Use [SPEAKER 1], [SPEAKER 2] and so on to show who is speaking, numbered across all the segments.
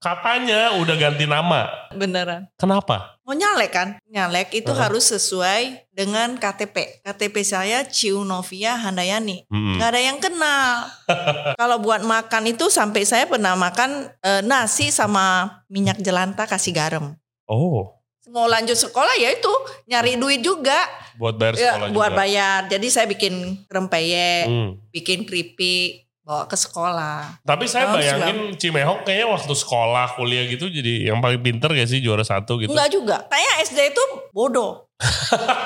[SPEAKER 1] Katanya udah ganti nama.
[SPEAKER 2] Beneran.
[SPEAKER 1] Kenapa?
[SPEAKER 2] Mau nyalek kan? Nyalek itu
[SPEAKER 1] Uh-huh.
[SPEAKER 2] harus sesuai dengan KTP. KTP saya Ciu Novia Handayani.
[SPEAKER 1] Hmm.
[SPEAKER 2] Nggak ada yang kenal. Kalau buat makan itu sampai saya pernah makan eh, nasi sama minyak jelantah kasih garam.
[SPEAKER 1] Oh,
[SPEAKER 2] Mau lanjut sekolah ya itu nyari duit juga.
[SPEAKER 1] buat bayar
[SPEAKER 2] Ya,
[SPEAKER 1] sekolah
[SPEAKER 2] buat
[SPEAKER 1] juga.
[SPEAKER 2] bayar. Jadi saya bikin rempeyek,
[SPEAKER 1] Hmm.
[SPEAKER 2] bikin keripik, bawa ke sekolah.
[SPEAKER 1] Tapi saya
[SPEAKER 2] Oh,
[SPEAKER 1] bayangin Cimehong kayaknya waktu sekolah, kuliah gitu jadi yang paling pinter gak sih juara satu gitu?
[SPEAKER 2] Enggak juga. Kayaknya SD itu bodoh.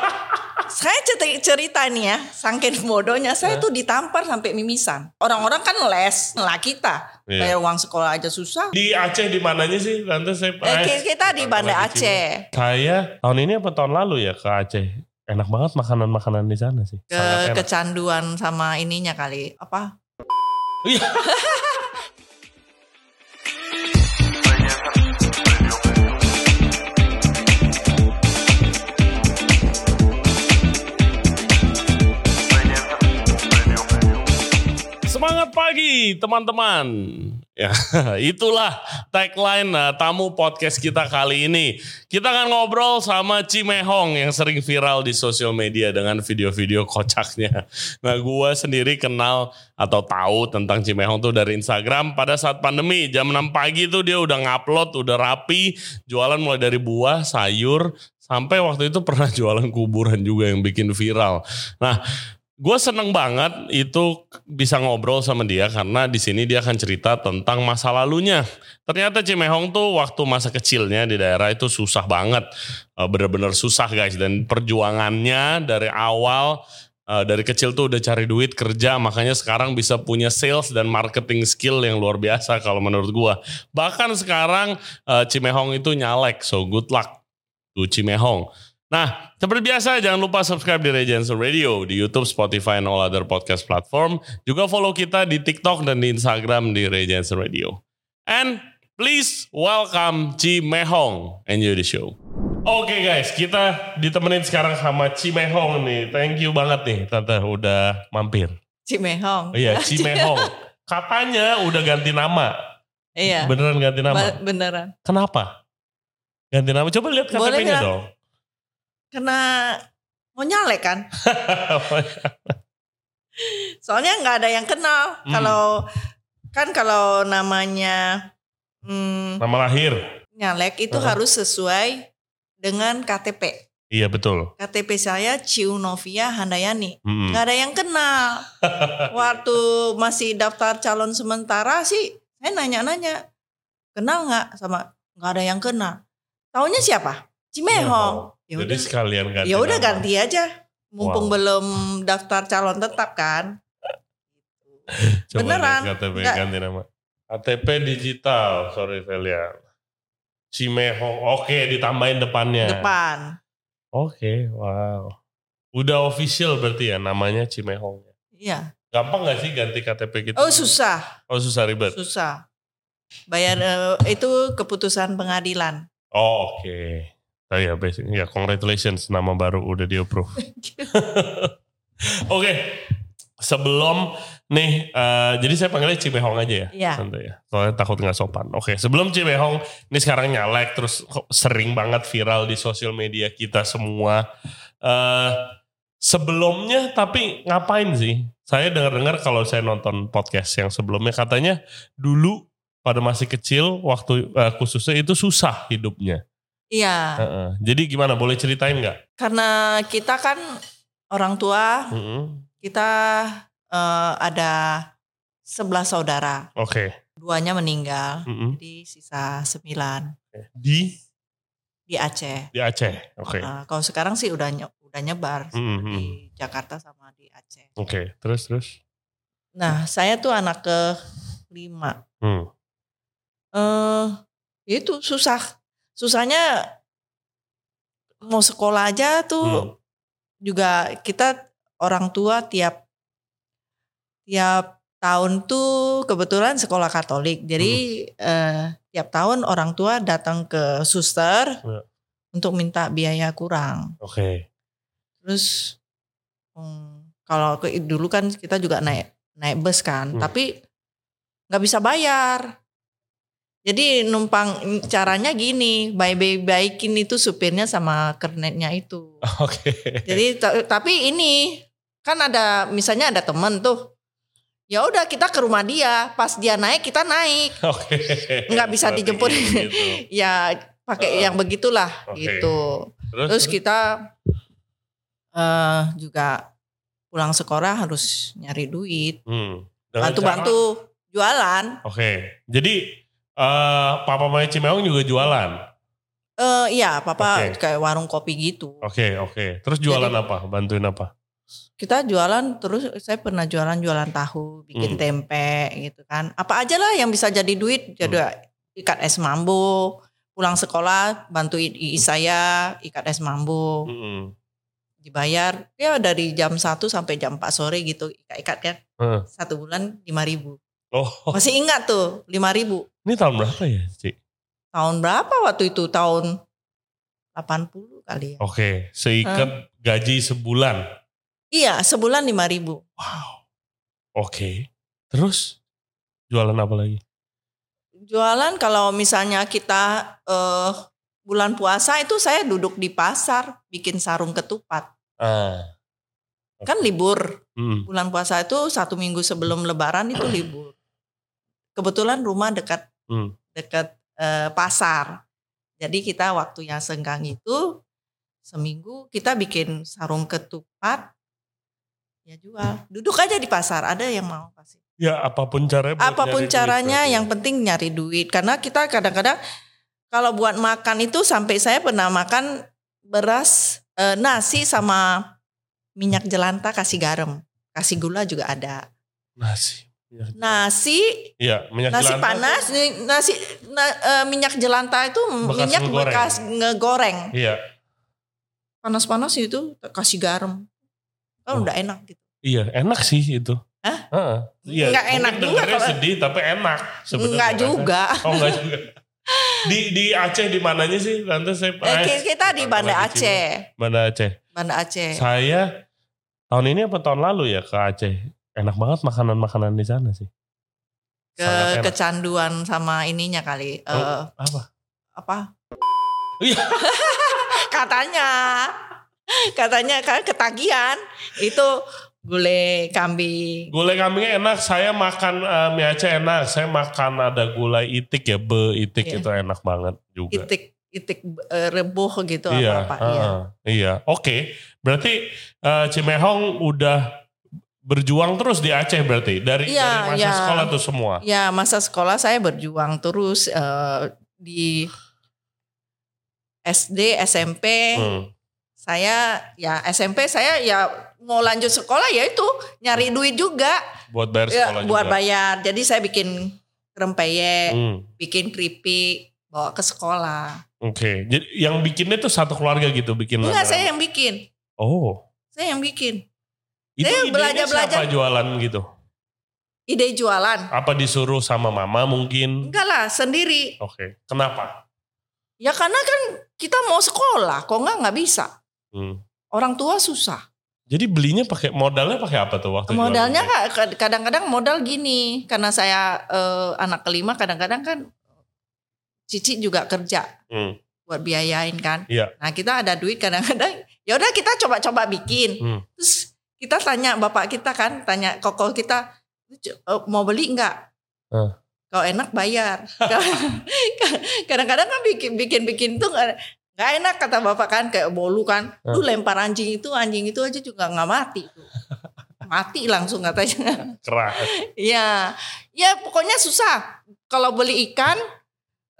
[SPEAKER 2] saya cerita, cerita nih ya, saking bodohnya saya tuh ditampar sampai mimisan. Orang-orang kan les, lah kita.
[SPEAKER 1] Iya.
[SPEAKER 2] Bayar uang sekolah aja susah.
[SPEAKER 1] Di Aceh di mananya sih? Tante saya
[SPEAKER 2] Eh, ki- kita di Banda Aceh.
[SPEAKER 1] Saya tahun ini apa tahun lalu ya ke Aceh. Enak banget makanan-makanan di sana sih.
[SPEAKER 2] Ke kecanduan sama ininya kali. Apa?
[SPEAKER 1] Iya. Semangat pagi teman-teman. Ya, itulah tagline uh, tamu podcast kita kali ini. Kita akan ngobrol sama Cimehong yang sering viral di sosial media dengan video-video kocaknya. Nah, gua sendiri kenal atau tahu tentang Cimehong tuh dari Instagram pada saat pandemi. Jam 6 pagi tuh dia udah ngupload, udah rapi, jualan mulai dari buah, sayur, sampai waktu itu pernah jualan kuburan juga yang bikin viral. Nah, gue seneng banget itu bisa ngobrol sama dia karena di sini dia akan cerita tentang masa lalunya. Ternyata Cimehong tuh waktu masa kecilnya di daerah itu susah banget, Eh, bener-bener susah guys. Dan perjuangannya dari awal eh, dari kecil tuh udah cari duit kerja, makanya sekarang bisa punya sales dan marketing skill yang luar biasa kalau menurut gua. Bahkan sekarang eh, Cimehong itu nyalek, so good luck to Cimehong. Nah, seperti biasa jangan lupa subscribe di Regency Radio di YouTube, Spotify, and all other podcast platform. Juga follow kita di TikTok dan di Instagram di Regency Radio. And please welcome Cimehong. Enjoy the show. Oke guys, kita ditemenin sekarang sama Cimehong nih. Thank you banget nih Tante udah mampir.
[SPEAKER 2] Cimehong.
[SPEAKER 1] Iya, Cimehong. Katanya udah ganti nama.
[SPEAKER 2] Iya.
[SPEAKER 1] Beneran ganti nama.
[SPEAKER 2] Beneran.
[SPEAKER 1] Kenapa? Ganti nama. Coba lihat KTP-nya dong.
[SPEAKER 2] Karena mau nyalek kan? Soalnya nggak ada yang kenal.
[SPEAKER 1] Hmm.
[SPEAKER 2] Kalau kan kalau namanya hmm,
[SPEAKER 1] nama lahir.
[SPEAKER 2] nyalek itu
[SPEAKER 1] Uh-huh.
[SPEAKER 2] harus sesuai dengan KTP.
[SPEAKER 1] Iya betul.
[SPEAKER 2] KTP saya Ciu Novia Handayani.
[SPEAKER 1] Mm.
[SPEAKER 2] Nggak ada yang kenal. Waktu masih daftar calon sementara sih, saya nanya-nanya, kenal nggak sama? Nggak ada yang kenal. Taunya siapa? Cimehong. Ya
[SPEAKER 1] Jadi
[SPEAKER 2] udah,
[SPEAKER 1] sekalian ganti.
[SPEAKER 2] ya udah ganti aja. Mumpung
[SPEAKER 1] Wow.
[SPEAKER 2] belum daftar calon tetap kan.
[SPEAKER 1] Coba
[SPEAKER 2] Beneran.
[SPEAKER 1] KTP
[SPEAKER 2] Nggak.
[SPEAKER 1] ganti nama. KTP digital, sorry saya lihat. Cimehong, oke ditambahin depannya.
[SPEAKER 2] Depan.
[SPEAKER 1] Oke, wow. Udah official berarti ya namanya Cimehong.
[SPEAKER 2] Iya.
[SPEAKER 1] Gampang gak sih ganti KTP gitu?
[SPEAKER 2] Oh susah,
[SPEAKER 1] Oh susah ribet.
[SPEAKER 2] susah. Bayar eh, itu keputusan pengadilan.
[SPEAKER 1] Oh oke. Oh ya basic. Ya congratulations nama baru udah di approve. Oke. Sebelum nih, eh, jadi saya panggilnya Cimehong aja ya.
[SPEAKER 2] Iya.
[SPEAKER 1] Santai ya. Soalnya takut nggak sopan. Oke, sebelum Cimehong, ini sekarang nyalek terus sering banget viral di sosial media kita semua. Eh sebelumnya tapi ngapain sih? Saya dengar-dengar kalau saya nonton podcast yang sebelumnya katanya dulu pada masih kecil waktu eh, khususnya itu susah hidupnya.
[SPEAKER 2] Iya.
[SPEAKER 1] Heeh. Jadi gimana? Boleh ceritain nggak?
[SPEAKER 2] Karena kita kan orang tua,
[SPEAKER 1] Mm-mm.
[SPEAKER 2] kita eh, ada 11 saudara.
[SPEAKER 1] Oke.
[SPEAKER 2] Duanya meninggal.
[SPEAKER 1] Mm-mm.
[SPEAKER 2] Jadi sisa 9
[SPEAKER 1] Di
[SPEAKER 2] di Aceh.
[SPEAKER 1] di Aceh. Oke.
[SPEAKER 2] Nah, kalau sekarang sih udah nye- udah nyebar
[SPEAKER 1] Mm-mm.
[SPEAKER 2] di Jakarta sama di Aceh.
[SPEAKER 1] Oke. Terus terus.
[SPEAKER 2] Nah, saya tuh anak ke lima.
[SPEAKER 1] Hmm.
[SPEAKER 2] Eh, itu susah. Susahnya mau sekolah aja tuh
[SPEAKER 1] Hmm.
[SPEAKER 2] juga kita orang tua tiap tiap tahun tuh kebetulan sekolah Katolik. Jadi eh, tiap tahun orang tua datang ke suster
[SPEAKER 1] Ya.
[SPEAKER 2] untuk minta biaya kurang.
[SPEAKER 1] Oke.
[SPEAKER 2] Terus hmm, kalau ke dulu kan kita juga naik naik bus kan,
[SPEAKER 1] Hmm.
[SPEAKER 2] tapi nggak bisa bayar. Jadi numpang caranya gini, baik-baikin itu supirnya sama kernetnya itu.
[SPEAKER 1] Oke.
[SPEAKER 2] Jadi ta- tapi ini kan ada misalnya ada temen tuh. Ya udah kita ke rumah dia, pas dia naik kita naik.
[SPEAKER 1] Oke.
[SPEAKER 2] Nggak bisa
[SPEAKER 1] Strategi
[SPEAKER 2] dijemput.
[SPEAKER 1] gitu.
[SPEAKER 2] Ya pakai yang begitulah
[SPEAKER 1] Oke.
[SPEAKER 2] gitu.
[SPEAKER 1] Terus,
[SPEAKER 2] Terus kita eh juga pulang sekolah harus nyari duit,
[SPEAKER 1] Hmm.
[SPEAKER 2] Bantu-bantu jualan.
[SPEAKER 1] Oke. Jadi eh Papa Maya Cimeong juga jualan.
[SPEAKER 2] Eh iya, papa
[SPEAKER 1] Oke.
[SPEAKER 2] kayak warung kopi gitu.
[SPEAKER 1] Oke, oke. Terus jualan
[SPEAKER 2] Jadi-
[SPEAKER 1] apa? Bantuin apa?
[SPEAKER 2] Kita jualan terus saya pernah jualan jualan tahu, bikin
[SPEAKER 1] Hmm.
[SPEAKER 2] tempe gitu kan. Apa aja lah yang bisa jadi duit. Jadi ikat es mambo, pulang sekolah bantuin ii saya ikat es mambo,
[SPEAKER 1] Mm-mm.
[SPEAKER 2] dibayar ya dari jam 1 sampai jam 4 sore gitu ikat-ikat kan.
[SPEAKER 1] Heeh.
[SPEAKER 2] Satu bulan 5 ribu.
[SPEAKER 1] Oh,
[SPEAKER 2] Masih ingat tuh 5 ribu.
[SPEAKER 1] ini tahun berapa ya, Cik?
[SPEAKER 2] Tahun berapa waktu itu? Tahun 80 kali ya.
[SPEAKER 1] Oke, seikat gaji sebulan.
[SPEAKER 2] Iya, sebulan 5 ribu.
[SPEAKER 1] Wow. Oke. Terus jualan apa lagi?
[SPEAKER 2] Jualan kalau misalnya kita eh, bulan puasa itu saya duduk di pasar bikin sarung ketupat.
[SPEAKER 1] Ah.
[SPEAKER 2] Kan libur.
[SPEAKER 1] Hmm.
[SPEAKER 2] Bulan puasa itu satu minggu sebelum lebaran itu libur. Kebetulan rumah dekat
[SPEAKER 1] Hmm.
[SPEAKER 2] dekat eh, pasar. Jadi kita waktu yang senggang itu seminggu kita bikin sarung ketupat ya jual. Duduk aja di pasar, ada yang mau pasti.
[SPEAKER 1] Ya apa pun caranya. buat
[SPEAKER 2] Apa
[SPEAKER 1] pun duit
[SPEAKER 2] caranya
[SPEAKER 1] berarti.
[SPEAKER 2] yang penting nyari duit karena kita kadang-kadang kalau buat makan itu sampai saya pernah makan beras eh, nasi sama minyak jelantah kasih garam, kasih gula juga ada.
[SPEAKER 1] nasi. Ya,
[SPEAKER 2] Nasi
[SPEAKER 1] Iya, minyak
[SPEAKER 2] nasi
[SPEAKER 1] jelantah
[SPEAKER 2] panas, nasi na- eh, minyak jelantah itu
[SPEAKER 1] Bekas
[SPEAKER 2] minyak
[SPEAKER 1] ngegoreng.
[SPEAKER 2] bekas ngegoreng.
[SPEAKER 1] Iya,
[SPEAKER 2] Panas-panas itu kasih garam. Kan
[SPEAKER 1] Oh.
[SPEAKER 2] udah enak gitu.
[SPEAKER 1] iya enak sih itu.
[SPEAKER 2] Hah?
[SPEAKER 1] Heeh. Iya,
[SPEAKER 2] Nggak
[SPEAKER 1] mungkin
[SPEAKER 2] enak juga kalau-
[SPEAKER 1] sedih tapi enak. sebenarnya
[SPEAKER 2] Enggak juga.
[SPEAKER 1] Oh enggak juga. Di di Aceh di mananya sih? Tante saya
[SPEAKER 2] Eh, ki- kita di Banda Aceh.
[SPEAKER 1] Banda Aceh.
[SPEAKER 2] Banda Aceh.
[SPEAKER 1] Saya tahun ini apa tahun lalu ya ke Aceh. Enak banget makanan-makanan di sana sih.
[SPEAKER 2] ke kecanduan sama ininya kali
[SPEAKER 1] Oh. Apa?
[SPEAKER 2] apa
[SPEAKER 1] Iya.
[SPEAKER 2] katanya katanya kan ketagihan itu gulai kambing
[SPEAKER 1] Gulai kambingnya enak. Saya makan eh, mie Aceh enak. Saya makan ada gulai itik ya, be itik
[SPEAKER 2] Iya.
[SPEAKER 1] itu enak banget juga.
[SPEAKER 2] itik itik eh, rebuh gitu
[SPEAKER 1] iya,
[SPEAKER 2] apa apa iya
[SPEAKER 1] heeh, iya. Oke, berarti eh, Cimehong udah berjuang terus di Aceh berarti dari
[SPEAKER 2] Iya,
[SPEAKER 1] dari masa
[SPEAKER 2] iya.
[SPEAKER 1] sekolah tuh semua.
[SPEAKER 2] ya masa sekolah saya berjuang terus eh, di SD SMP
[SPEAKER 1] Hmm.
[SPEAKER 2] saya ya SMP saya ya mau lanjut sekolah ya itu nyari duit juga
[SPEAKER 1] Buat bayar
[SPEAKER 2] ya,
[SPEAKER 1] sekolah
[SPEAKER 2] buat
[SPEAKER 1] juga.
[SPEAKER 2] bayar jadi saya bikin rempeyek
[SPEAKER 1] Hmm,
[SPEAKER 2] bikin keripik bawa ke sekolah.
[SPEAKER 1] Oke, jadi yang bikinnya tuh satu keluarga gitu bikin.
[SPEAKER 2] Enggak, saya yang bikin.
[SPEAKER 1] Oh,
[SPEAKER 2] Saya yang bikin.
[SPEAKER 1] Itu
[SPEAKER 2] Saya
[SPEAKER 1] idenya
[SPEAKER 2] belajar-belajar.
[SPEAKER 1] siapa jualan gitu?
[SPEAKER 2] Ide jualan.
[SPEAKER 1] Apa disuruh sama mama mungkin?
[SPEAKER 2] Enggak lah, sendiri.
[SPEAKER 1] Oke, kenapa?
[SPEAKER 2] Ya karena kan kita mau sekolah, kok enggak nggak bisa.
[SPEAKER 1] Hmm.
[SPEAKER 2] Orang tua susah.
[SPEAKER 1] Jadi belinya pakai modalnya pakai apa tuh waktu
[SPEAKER 2] Modalnya kadang-kadang modal gini, karena saya eh, anak kelima kadang-kadang kan Cici juga kerja
[SPEAKER 1] Hmm.
[SPEAKER 2] buat biayain kan.
[SPEAKER 1] Iya.
[SPEAKER 2] Nah kita ada duit kadang-kadang, ya udah kita coba-coba bikin.
[SPEAKER 1] Hmm.
[SPEAKER 2] Terus kita tanya bapak kita kan, tanya koko kita "Eh, mau beli enggak?
[SPEAKER 1] Eh.
[SPEAKER 2] Kalau enak bayar. Kadang-kadang kan bikin bikin bikin tuh nggak nggak enak kata bapak kan kayak bolu kan. Lu
[SPEAKER 1] Eh.
[SPEAKER 2] lempar anjing itu anjing itu aja juga nggak mati. Mati langsung katanya.
[SPEAKER 1] Keras.
[SPEAKER 2] Iya, ya pokoknya susah. Kalau beli ikan,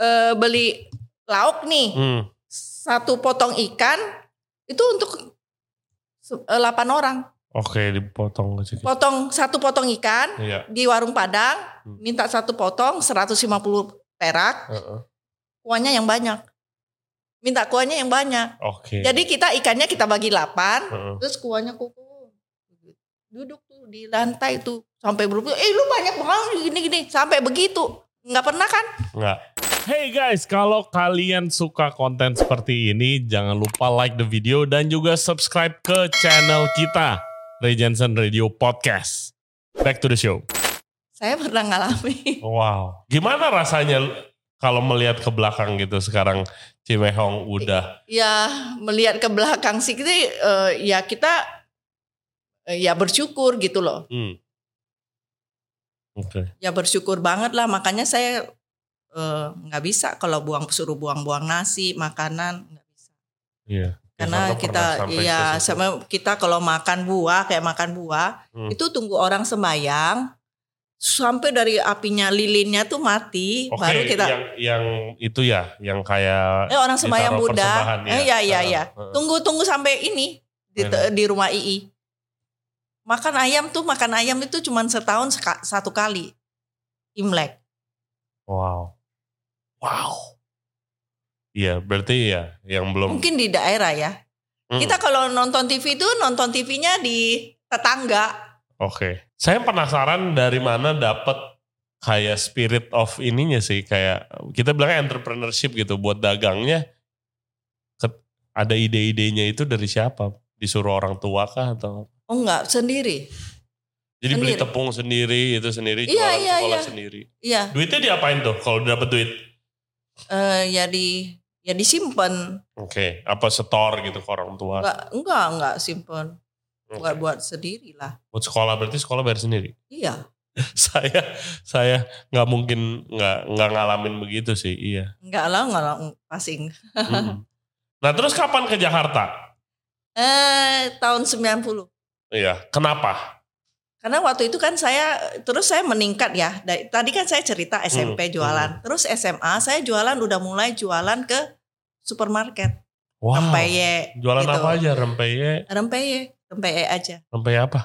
[SPEAKER 2] eh, beli lauk nih,
[SPEAKER 1] Hmm.
[SPEAKER 2] satu potong ikan itu untuk eh, 8 orang.
[SPEAKER 1] Oke, dipotong kecil.
[SPEAKER 2] Potong satu potong ikan
[SPEAKER 1] Iya.
[SPEAKER 2] di warung Padang,
[SPEAKER 1] Hmm.
[SPEAKER 2] minta satu potong 150 perak,
[SPEAKER 1] Heeh.
[SPEAKER 2] kuahnya yang banyak. Minta kuahnya yang banyak.
[SPEAKER 1] Oke.
[SPEAKER 2] Jadi kita ikannya kita bagi 8,
[SPEAKER 1] Heeh.
[SPEAKER 2] terus kuahnya kuku. Duduk tuh di lantai tuh sampai berubah. Eh lu banyak banget gini-gini sampai begitu. Nggak pernah kan?
[SPEAKER 1] Enggak. Hey guys, kalau kalian suka konten seperti ini, jangan lupa like the video dan juga subscribe ke channel kita, Ray Jensen Radio Podcast. Back to the show.
[SPEAKER 2] Saya pernah ngalami.
[SPEAKER 1] Wow. Gimana rasanya Kalau melihat ke belakang gitu sekarang Cimehong udah
[SPEAKER 2] Ya melihat ke belakang sih kita eh, ya kita eh, ya bersyukur gitu loh.
[SPEAKER 1] hmm. Oke.
[SPEAKER 2] Ya bersyukur banget lah makanya saya eh, nggak bisa kalau buang suruh buang-buang nasi makanan nggak bisa.
[SPEAKER 1] Iya.
[SPEAKER 2] Karena
[SPEAKER 1] Jakarta
[SPEAKER 2] kita ya sama kita kalau makan buah kayak makan buah
[SPEAKER 1] Hmm.
[SPEAKER 2] itu tunggu orang sembayang sampai dari apinya lilinnya tuh mati
[SPEAKER 1] Oke,
[SPEAKER 2] baru kita
[SPEAKER 1] yang yang itu ya, yang kayak
[SPEAKER 2] eh orang sembahyang
[SPEAKER 1] ditaruh
[SPEAKER 2] Buddha.
[SPEAKER 1] persembahan,
[SPEAKER 2] eh ya ya ya tunggu tunggu sampai ini di, di rumah II makan ayam tuh makan ayam itu cuma setahun satu kali. Imlek.
[SPEAKER 1] Wow. Wow. Iya, berarti ya yang belum
[SPEAKER 2] mungkin di daerah ya
[SPEAKER 1] Hmm,
[SPEAKER 2] kita kalau nonton TV itu nonton TV-nya di tetangga
[SPEAKER 1] Oke. Saya penasaran dari mana dapat kayak spirit of ininya sih kayak kita bilangnya entrepreneurship gitu buat dagangnya ada ide-idenya itu dari siapa? Disuruh orang tua kah atau
[SPEAKER 2] oh enggak sendiri
[SPEAKER 1] jadi beli
[SPEAKER 2] Sendiri.
[SPEAKER 1] tepung sendiri itu sendiri
[SPEAKER 2] Iya,
[SPEAKER 1] jualan
[SPEAKER 2] iya,
[SPEAKER 1] sekolah
[SPEAKER 2] iya.
[SPEAKER 1] sendiri.
[SPEAKER 2] iya
[SPEAKER 1] Duitnya diapain tuh kalau dapat duit?
[SPEAKER 2] eh, ya di ya disimpan
[SPEAKER 1] Oke, apa setor gitu ke orang tua?
[SPEAKER 2] enggak enggak enggak simpen
[SPEAKER 1] Oke.
[SPEAKER 2] buat buat sendiri lah
[SPEAKER 1] Buat sekolah berarti sekolah bayar sendiri.
[SPEAKER 2] iya
[SPEAKER 1] saya saya nggak mungkin nggak nggak ngalamin begitu sih, iya.
[SPEAKER 2] enggak lah enggak lah pasing
[SPEAKER 1] Mm-mm. nah terus kapan ke Jakarta?
[SPEAKER 2] eh tahun 90
[SPEAKER 1] Iya, kenapa?
[SPEAKER 2] Karena waktu itu kan saya terus saya meningkat ya. Tadi kan saya cerita SMP
[SPEAKER 1] Hmm,
[SPEAKER 2] jualan. Terus SMA saya jualan udah mulai jualan ke supermarket.
[SPEAKER 1] Wow.
[SPEAKER 2] Rempeyek.
[SPEAKER 1] Jualan
[SPEAKER 2] gitu.
[SPEAKER 1] apa aja? Rempeyek,
[SPEAKER 2] Rempeyek, rempeyek aja.
[SPEAKER 1] rempeyek apa?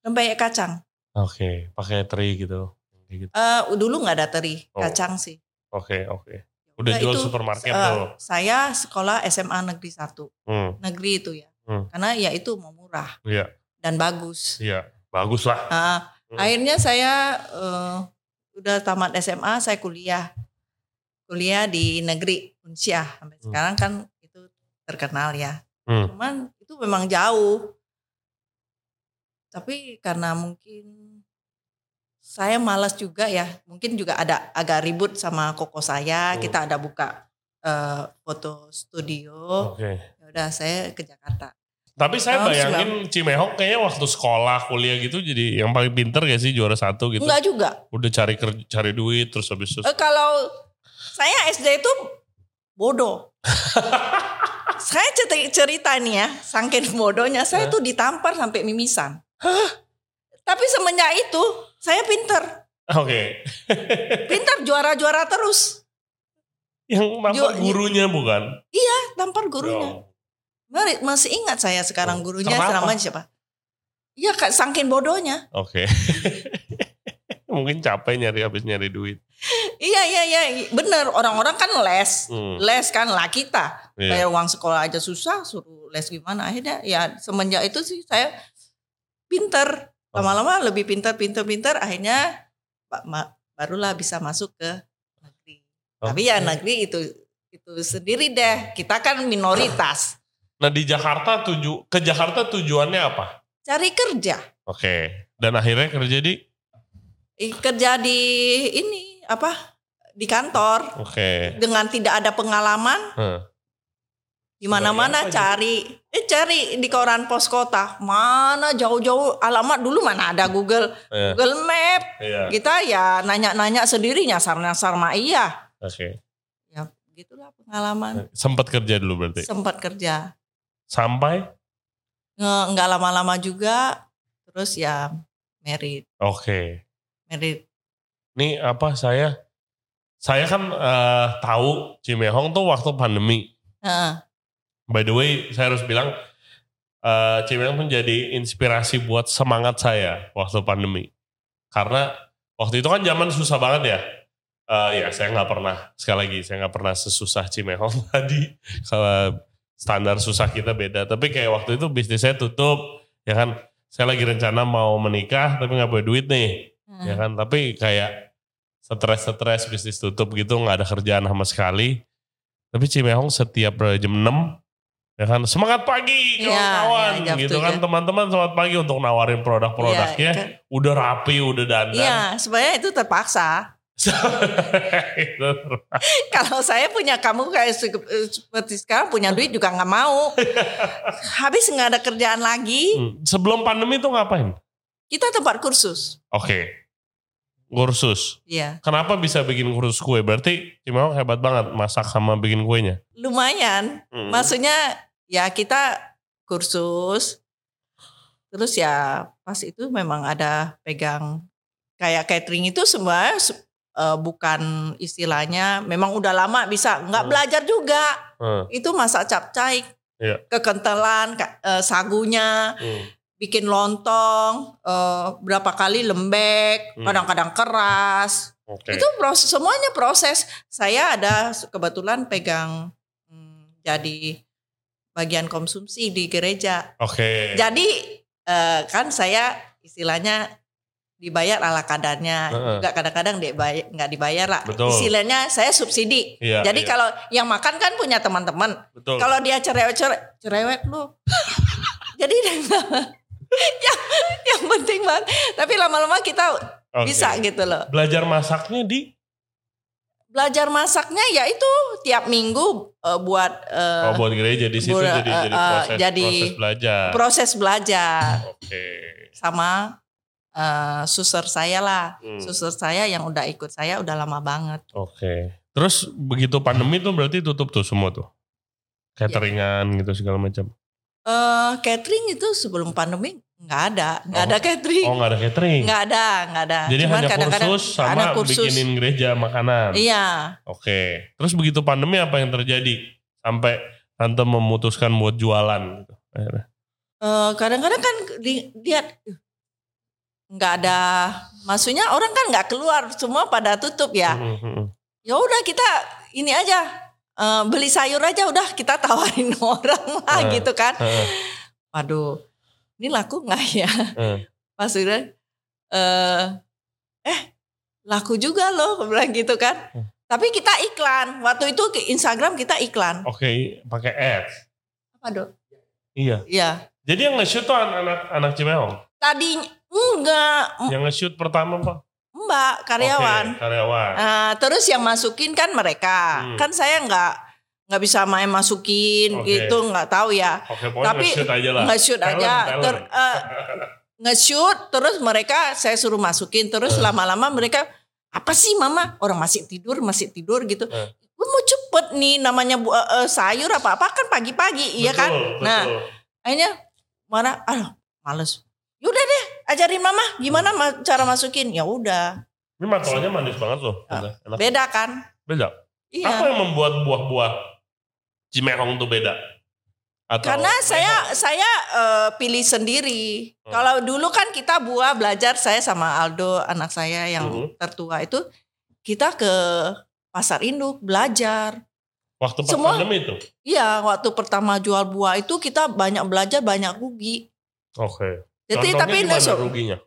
[SPEAKER 2] Rempeyek kacang.
[SPEAKER 1] Oke, pakai teri gitu. Gitu.
[SPEAKER 2] Eh dulu nggak ada teri,
[SPEAKER 1] Oh.
[SPEAKER 2] kacang sih.
[SPEAKER 1] Oke, oke. Udah
[SPEAKER 2] Nah,
[SPEAKER 1] jual
[SPEAKER 2] itu,
[SPEAKER 1] supermarket
[SPEAKER 2] eh,
[SPEAKER 1] tuh.
[SPEAKER 2] Saya sekolah SMA negeri 1.
[SPEAKER 1] Hmm,
[SPEAKER 2] Negeri itu ya.
[SPEAKER 1] Hmm.
[SPEAKER 2] Karena ya itu mau murah
[SPEAKER 1] iya,
[SPEAKER 2] dan bagus.
[SPEAKER 1] iya. Bagus lah.
[SPEAKER 2] Ah,
[SPEAKER 1] Hmm.
[SPEAKER 2] Akhirnya saya eh, udah tamat SMA, saya kuliah. Kuliah di negeri Unsyah. Sampai
[SPEAKER 1] Hmm.
[SPEAKER 2] sekarang kan itu terkenal ya.
[SPEAKER 1] Hmm.
[SPEAKER 2] Cuman itu memang jauh. Tapi karena mungkin saya malas juga ya. Mungkin juga ada agak ribut sama koko saya.
[SPEAKER 1] Hmm.
[SPEAKER 2] Kita ada buka eh, foto studio.
[SPEAKER 1] Oke.
[SPEAKER 2] Ya udah saya ke Jakarta.
[SPEAKER 1] Tapi saya
[SPEAKER 2] Oh,
[SPEAKER 1] bayangin Cimehok kayaknya waktu sekolah, kuliah gitu jadi yang paling pinter gak sih juara satu gitu.
[SPEAKER 2] Enggak juga.
[SPEAKER 1] Udah cari kerja, cari duit terus habis itu.
[SPEAKER 2] Eh, kalau saya SD itu bodoh. saya cerita, cerita nih ya, saking bodohnya saya
[SPEAKER 1] Hah?
[SPEAKER 2] tuh ditampar sampai mimisan. Tapi semenjak itu saya pinter,
[SPEAKER 1] Oke.
[SPEAKER 2] pinter juara-juara terus.
[SPEAKER 1] yang nampar
[SPEAKER 2] Ju-
[SPEAKER 1] gurunya bukan?
[SPEAKER 2] Tampar gurunya.
[SPEAKER 1] Oh.
[SPEAKER 2] Mari- Masih ingat saya sekarang
[SPEAKER 1] Oh,
[SPEAKER 2] gurunya
[SPEAKER 1] kenapa?
[SPEAKER 2] namanya siapa? Iya kak, saking bodohnya.
[SPEAKER 1] Oke. Mungkin capek nyari habis nyari duit.
[SPEAKER 2] Iya iya iya, bener. Orang-orang kan les,
[SPEAKER 1] Hmm.
[SPEAKER 2] les kan lah kita.
[SPEAKER 1] Iya.
[SPEAKER 2] bayar uang sekolah aja susah suruh les gimana akhirnya ya semenjak itu sih saya pinter
[SPEAKER 1] Oh.
[SPEAKER 2] lama-lama lebih pinter pinter pinter akhirnya Pak Ma- barulah bisa masuk ke negeri tapi ya negeri itu itu sendiri deh kita kan minoritas
[SPEAKER 1] Nah di Jakarta tuju ke Jakarta tujuannya apa?
[SPEAKER 2] cari kerja
[SPEAKER 1] Oke. Dan akhirnya kerja di
[SPEAKER 2] kerja di ini apa di kantor
[SPEAKER 1] Oke.
[SPEAKER 2] dengan tidak ada pengalaman
[SPEAKER 1] Hah.
[SPEAKER 2] di mana-mana cari eh cari di koran pos kota mana jauh-jauh alamat dulu mana ada Google
[SPEAKER 1] Iya.
[SPEAKER 2] Google Map
[SPEAKER 1] Iya.
[SPEAKER 2] kita ya nanya-nanya sendiri nyasar-nyasar mah iya
[SPEAKER 1] Oke.
[SPEAKER 2] ya gitulah pengalaman
[SPEAKER 1] Sempat kerja dulu berarti.
[SPEAKER 2] sempat kerja
[SPEAKER 1] Sampai
[SPEAKER 2] nggak lama-lama juga terus ya merit
[SPEAKER 1] oke.
[SPEAKER 2] merit
[SPEAKER 1] Nih apa saya saya kan eh, tahu Cimehong tuh waktu pandemi.
[SPEAKER 2] Heeh.
[SPEAKER 1] By the way, saya harus bilang eh Cimehong tuh jadi inspirasi buat semangat saya waktu pandemi. Karena waktu itu kan zaman susah banget ya. Eh ya saya nggak pernah sekali lagi saya nggak pernah sesusah Cimehong tadi. Kalau standar susah kita beda. Tapi kayak waktu itu bisnis saya tutup, ya kan. Saya lagi rencana mau menikah tapi nggak punya duit nih,
[SPEAKER 2] Heeh.
[SPEAKER 1] ya kan. Tapi kayak stres-stres bisnis tutup gitu nggak ada kerjaan sama sekali. Tapi Cimehong setiap jam 6 ya kan semangat pagi
[SPEAKER 2] Iya,
[SPEAKER 1] kawan-kawan
[SPEAKER 2] iya, jam
[SPEAKER 1] gitu kan teman-teman semangat pagi untuk nawarin produk-produknya
[SPEAKER 2] kan.
[SPEAKER 1] udah rapi udah dandan
[SPEAKER 2] Iya, sebenarnya itu terpaksa. Kalau saya punya kamu kayak se- seperti sekarang punya duit juga nggak mau. Habis nggak ada kerjaan lagi,
[SPEAKER 1] Hmm, Sebelum pandemi tuh ngapain?
[SPEAKER 2] kita tempat kursus.
[SPEAKER 1] Oke. Kursus.
[SPEAKER 2] Iya,
[SPEAKER 1] Kenapa bisa bikin kursus kue? Berarti Cimawang hebat banget masak sama bikin kuenya.
[SPEAKER 2] lumayan.
[SPEAKER 1] Hmm.
[SPEAKER 2] Maksudnya ya kita kursus. Terus ya pas itu memang ada pegang kayak catering itu semua eh, bukan istilahnya memang udah lama bisa nggak
[SPEAKER 1] Hmm.
[SPEAKER 2] belajar juga.
[SPEAKER 1] Hmm.
[SPEAKER 2] Itu masak capcay.
[SPEAKER 1] Iya.
[SPEAKER 2] Kekentalan ka- eh, sagunya,
[SPEAKER 1] Hmm.
[SPEAKER 2] bikin lontong, eh, berapa kali lembek,
[SPEAKER 1] Hmm.
[SPEAKER 2] kadang-kadang keras.
[SPEAKER 1] Oke.
[SPEAKER 2] Itu proses semuanya proses. Saya ada kebetulan pegang hmm, jadi bagian konsumsi di gereja.
[SPEAKER 1] Oke.
[SPEAKER 2] Jadi eh, kan saya istilahnya dibayar ala kadarnya,
[SPEAKER 1] Heeh.
[SPEAKER 2] juga kadang-kadang nggak dibayar lah.
[SPEAKER 1] Betul.
[SPEAKER 2] Istilahnya saya subsidi.
[SPEAKER 1] Iya,
[SPEAKER 2] Jadi
[SPEAKER 1] iya.
[SPEAKER 2] kalau yang makan kan punya teman-teman.
[SPEAKER 1] Betul.
[SPEAKER 2] Kalau dia cerewet cerewet, cerewet lu. Jadi yang yang penting banget. Tapi lama-lama kita
[SPEAKER 1] Oke.
[SPEAKER 2] bisa gitu loh.
[SPEAKER 1] Belajar masaknya di
[SPEAKER 2] Belajar masaknya ya itu tiap minggu eh, buat eh,
[SPEAKER 1] oh buat gereja di situ
[SPEAKER 2] buat,
[SPEAKER 1] jadi
[SPEAKER 2] eh,
[SPEAKER 1] jadi
[SPEAKER 2] eh,
[SPEAKER 1] proses
[SPEAKER 2] jadi
[SPEAKER 1] proses belajar.
[SPEAKER 2] proses belajar
[SPEAKER 1] Oke.
[SPEAKER 2] sama eh, suster saya lah.
[SPEAKER 1] Hmm.
[SPEAKER 2] Suster saya yang udah ikut saya udah lama banget.
[SPEAKER 1] Oke. Terus begitu pandemi tuh berarti tutup tuh semua tuh. Cateringan gitu segala macam.
[SPEAKER 2] Eh catering itu sebelum pandemi nggak ada, nggak
[SPEAKER 1] Oh.
[SPEAKER 2] ada catering.
[SPEAKER 1] Oh nggak ada catering.
[SPEAKER 2] Nggak ada, nggak ada.
[SPEAKER 1] Jadi
[SPEAKER 2] Cuman
[SPEAKER 1] hanya
[SPEAKER 2] kadang-kadang
[SPEAKER 1] kursus sama
[SPEAKER 2] ada kursus.
[SPEAKER 1] bikinin gereja makanan.
[SPEAKER 2] Iya.
[SPEAKER 1] Oke. Terus begitu pandemi apa yang terjadi sampai tante memutuskan buat jualan gitu.
[SPEAKER 2] Eh, kadang-kadang kan di- lihat "Uh, nggak ada, maksudnya orang kan nggak keluar, semua pada tutup ya.
[SPEAKER 1] Hmm, hmm, hmm.
[SPEAKER 2] Ya udah kita ini aja eh, beli sayur aja udah kita tawarin orang lah
[SPEAKER 1] Eh,
[SPEAKER 2] gitu kan.
[SPEAKER 1] Heeh,
[SPEAKER 2] Waduh, ini laku nggak ya? Pas udah eh eh laku juga loh, bilang gitu kan.
[SPEAKER 1] Hmm.
[SPEAKER 2] Tapi kita iklan. Waktu itu ke Instagram kita iklan.
[SPEAKER 1] Oke, pakai ads.
[SPEAKER 2] Apa dong?
[SPEAKER 1] Iya.
[SPEAKER 2] Ya.
[SPEAKER 1] Jadi yang nge-shoot tuh anak anak Cimeong.
[SPEAKER 2] Tadi enggak,
[SPEAKER 1] Yang nge-shoot pertama Pak.
[SPEAKER 2] Mbak karyawan.
[SPEAKER 1] Oke, karyawan.
[SPEAKER 2] Nah, terus yang masukin kan mereka.
[SPEAKER 1] Hmm.
[SPEAKER 2] Kan saya nggak nggak bisa main masukin
[SPEAKER 1] Oke.
[SPEAKER 2] gitu, nggak tahu ya.
[SPEAKER 1] Pokoknya
[SPEAKER 2] tapi
[SPEAKER 1] nge-shoot aja lah.
[SPEAKER 2] Nge-shoot aja.
[SPEAKER 1] talent.
[SPEAKER 2] Ter- eh, nge-shoot terus mereka saya suruh masukin terus
[SPEAKER 1] Eh.
[SPEAKER 2] lama-lama mereka apa sih mama orang masih tidur masih tidur gitu
[SPEAKER 1] Eh.
[SPEAKER 2] lu mau cepet nih namanya bu- eh, eh, sayur apa apa kan pagi-pagi iya kan
[SPEAKER 1] Betul,
[SPEAKER 2] nah akhirnya mana ah males yaudah deh ajarin mama gimana ma- cara masukin ya udah
[SPEAKER 1] Ini matonya manis banget loh.
[SPEAKER 2] Ah.
[SPEAKER 1] Enak.
[SPEAKER 2] beda kan
[SPEAKER 1] Beda. Apa
[SPEAKER 2] iya
[SPEAKER 1] yang membuat buah-buah Cimehong tuh beda? Atau
[SPEAKER 2] karena saya saya eh, pilih sendiri.
[SPEAKER 1] Hmm.
[SPEAKER 2] Kalau dulu kan kita buah belajar saya sama Aldo anak saya yang
[SPEAKER 1] Mhm.
[SPEAKER 2] tertua itu kita ke pasar induk belajar.
[SPEAKER 1] waktu pas
[SPEAKER 2] semua-
[SPEAKER 1] pandemi itu.
[SPEAKER 2] Iya, waktu pertama jual buah itu kita banyak belajar banyak rugi.
[SPEAKER 1] Oke.
[SPEAKER 2] Jadi
[SPEAKER 1] Contohnya
[SPEAKER 2] tapi
[SPEAKER 1] gimana ruginya?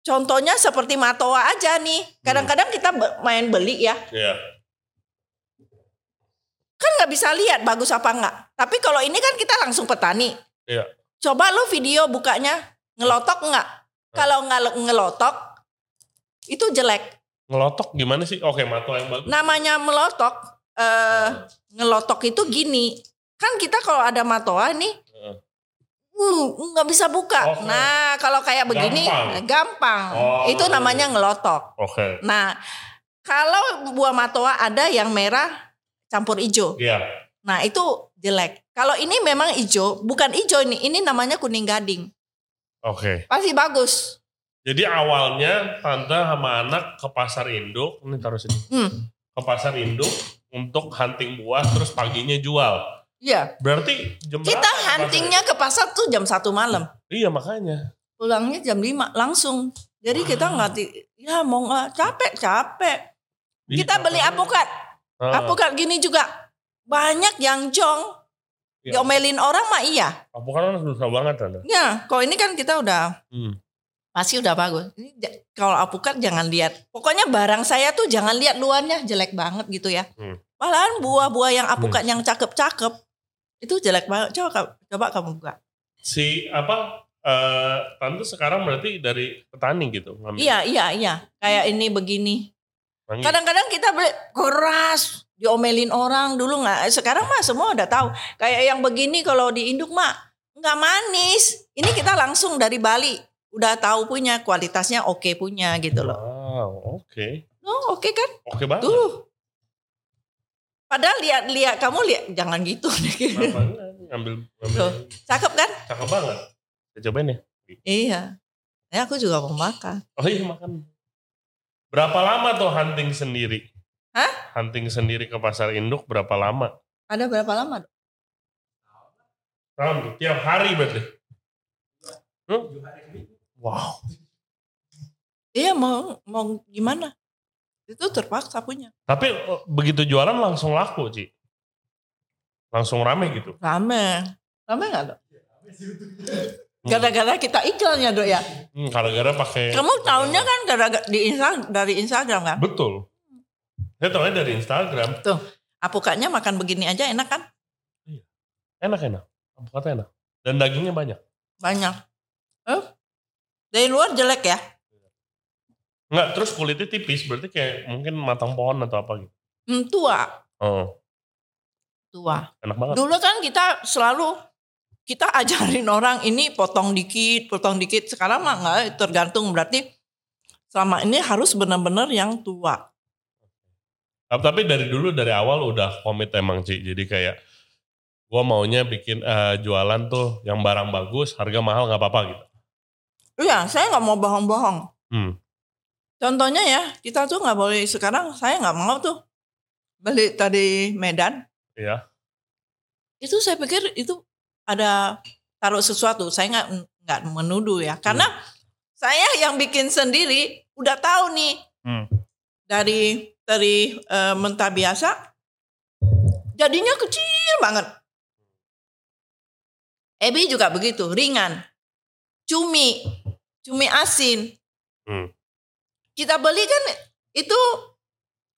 [SPEAKER 2] contohnya seperti matoa aja nih. Kadang-kadang kita main beli ya,
[SPEAKER 1] Iya.
[SPEAKER 2] kan nggak bisa lihat bagus apa enggak. Tapi kalau ini kan kita langsung petani.
[SPEAKER 1] Iya.
[SPEAKER 2] Coba lo video bukanya ngelotok enggak? Kalau nggak lo- ngelotok itu jelek.
[SPEAKER 1] Ngelotok gimana sih? Oke, mato yang bagus.
[SPEAKER 2] Namanya melotok eh ngelotok itu gini. Kan kita kalau ada matoa nih nggak bisa buka.
[SPEAKER 1] Oke.
[SPEAKER 2] Nah, kalau kayak begini
[SPEAKER 1] Gampang.
[SPEAKER 2] gampang.
[SPEAKER 1] Oh.
[SPEAKER 2] Itu namanya ngelotok.
[SPEAKER 1] Oke.
[SPEAKER 2] Nah, kalau buah matoa ada yang merah campur hijau.
[SPEAKER 1] Iya.
[SPEAKER 2] Nah, itu jelek. Kalau ini memang hijau, bukan hijau ini. Ini namanya kuning gading.
[SPEAKER 1] Oke.
[SPEAKER 2] Pasti bagus.
[SPEAKER 1] Jadi awalnya tante sama anak ke pasar induk, ini taruh sini.
[SPEAKER 2] Hmm.
[SPEAKER 1] Ke pasar induk untuk hunting buah terus paginya jual.
[SPEAKER 2] Iya.
[SPEAKER 1] Berarti jam
[SPEAKER 2] Kita
[SPEAKER 1] berapa
[SPEAKER 2] huntingnya ke pasar tuh jam satu malam.
[SPEAKER 1] Iya makanya.
[SPEAKER 2] Pulangnya jam 5 langsung. Jadi kita
[SPEAKER 1] Wow.
[SPEAKER 2] nggak ya mau nggak capek capek.
[SPEAKER 1] Iya,
[SPEAKER 2] Kita beli apokat.
[SPEAKER 1] Ah,
[SPEAKER 2] Apokat gini juga banyak yang jong.
[SPEAKER 1] iya.
[SPEAKER 2] Diomelin orang mah iya.
[SPEAKER 1] Apokat kan susah banget tante.
[SPEAKER 2] Ya, kalau ini kan kita udah
[SPEAKER 1] Hmm.
[SPEAKER 2] pasti udah bagus. Ini kalau apokat jangan lihat. Pokoknya barang saya tuh jangan lihat luarnya jelek banget gitu ya.
[SPEAKER 1] Hmm.
[SPEAKER 2] Malahan buah-buah yang apokat yang cakep-cakep itu jelek banget. Coba coba kamu buka.
[SPEAKER 1] Si apa? eh tante sekarang berarti dari petani gitu ngambil.
[SPEAKER 2] Iya, iya, iya. Kayak ini begini. Kadang-kadang kita beli keras, diomelin orang dulu nggak. Sekarang mah semua udah tahu. Kayak yang begini kalau di induk mah nggak manis. Ini kita langsung dari Bali, udah tahu punya kualitasnya oke punya gitu loh.
[SPEAKER 1] Wow, oke.
[SPEAKER 2] Oh oke kan?
[SPEAKER 1] Oke banget.
[SPEAKER 2] Tuh. Padahal lihat-lihat kamu lihat jangan gitu.
[SPEAKER 1] Kenapa? Ngambil, ngambil.
[SPEAKER 2] Tuh. Cakep kan?
[SPEAKER 1] Cakep banget. Saya cobain ya.
[SPEAKER 2] Iya. Ya aku juga mau makan.
[SPEAKER 1] Oh iya makan. Berapa lama tuh hunting sendiri?
[SPEAKER 2] Hah?
[SPEAKER 1] Hunting sendiri ke pasar induk berapa lama?
[SPEAKER 2] Ada berapa lama? Dok?
[SPEAKER 1] Ram, tiap hari berarti. Hmm? Wow.
[SPEAKER 2] Iya mau mau gimana? Itu terpaksa punya.
[SPEAKER 1] Tapi eh, begitu jualan langsung laku, Ci. Langsung rame gitu.
[SPEAKER 2] Rame. Rame nggak dok? Gara-gara kita iklan ya dok ya.
[SPEAKER 1] Hmm, gara-gara pakai
[SPEAKER 2] Kamu tahunya kan gara-gara di Insta, dari Instagram kan?
[SPEAKER 1] Betul. Saya tahunya dari Instagram.
[SPEAKER 2] Tuh. Apukanya makan begini aja enak kan?
[SPEAKER 1] Enak-enak. Kata enak. Dan dagingnya banyak.
[SPEAKER 2] Banyak. Eh? Dari luar jelek ya?
[SPEAKER 1] Enggak, terus kulitnya tipis. Berarti kayak mungkin matang pohon atau apa gitu.
[SPEAKER 2] Hmm, tua.
[SPEAKER 1] Oh,
[SPEAKER 2] Tua.
[SPEAKER 1] enak banget.
[SPEAKER 2] Dulu kan kita selalu kita ajarin orang ini potong dikit, potong dikit. Sekarang mah enggak, tergantung berarti selama ini harus benar-benar yang tua.
[SPEAKER 1] Tapi dari dulu dari awal udah komit emang Ci. Jadi kayak gua maunya bikin eh, jualan tuh yang barang bagus, harga mahal nggak apa-apa gitu.
[SPEAKER 2] Iya, saya nggak mau bohong-bohong.
[SPEAKER 1] Hmm.
[SPEAKER 2] Contohnya ya, kita tuh nggak boleh sekarang. Saya nggak mau tuh beli tadi Medan.
[SPEAKER 1] Iya.
[SPEAKER 2] Itu saya pikir itu ada taruh sesuatu. Saya nggak nggak menuduh ya, karena saya yang bikin sendiri udah tahu nih
[SPEAKER 1] Hmm.
[SPEAKER 2] dari dari eh, mentah biasa jadinya kecil banget. Ebi juga begitu, ringan. Cumi, cumi asin.
[SPEAKER 1] Hmm.
[SPEAKER 2] Kita beli kan itu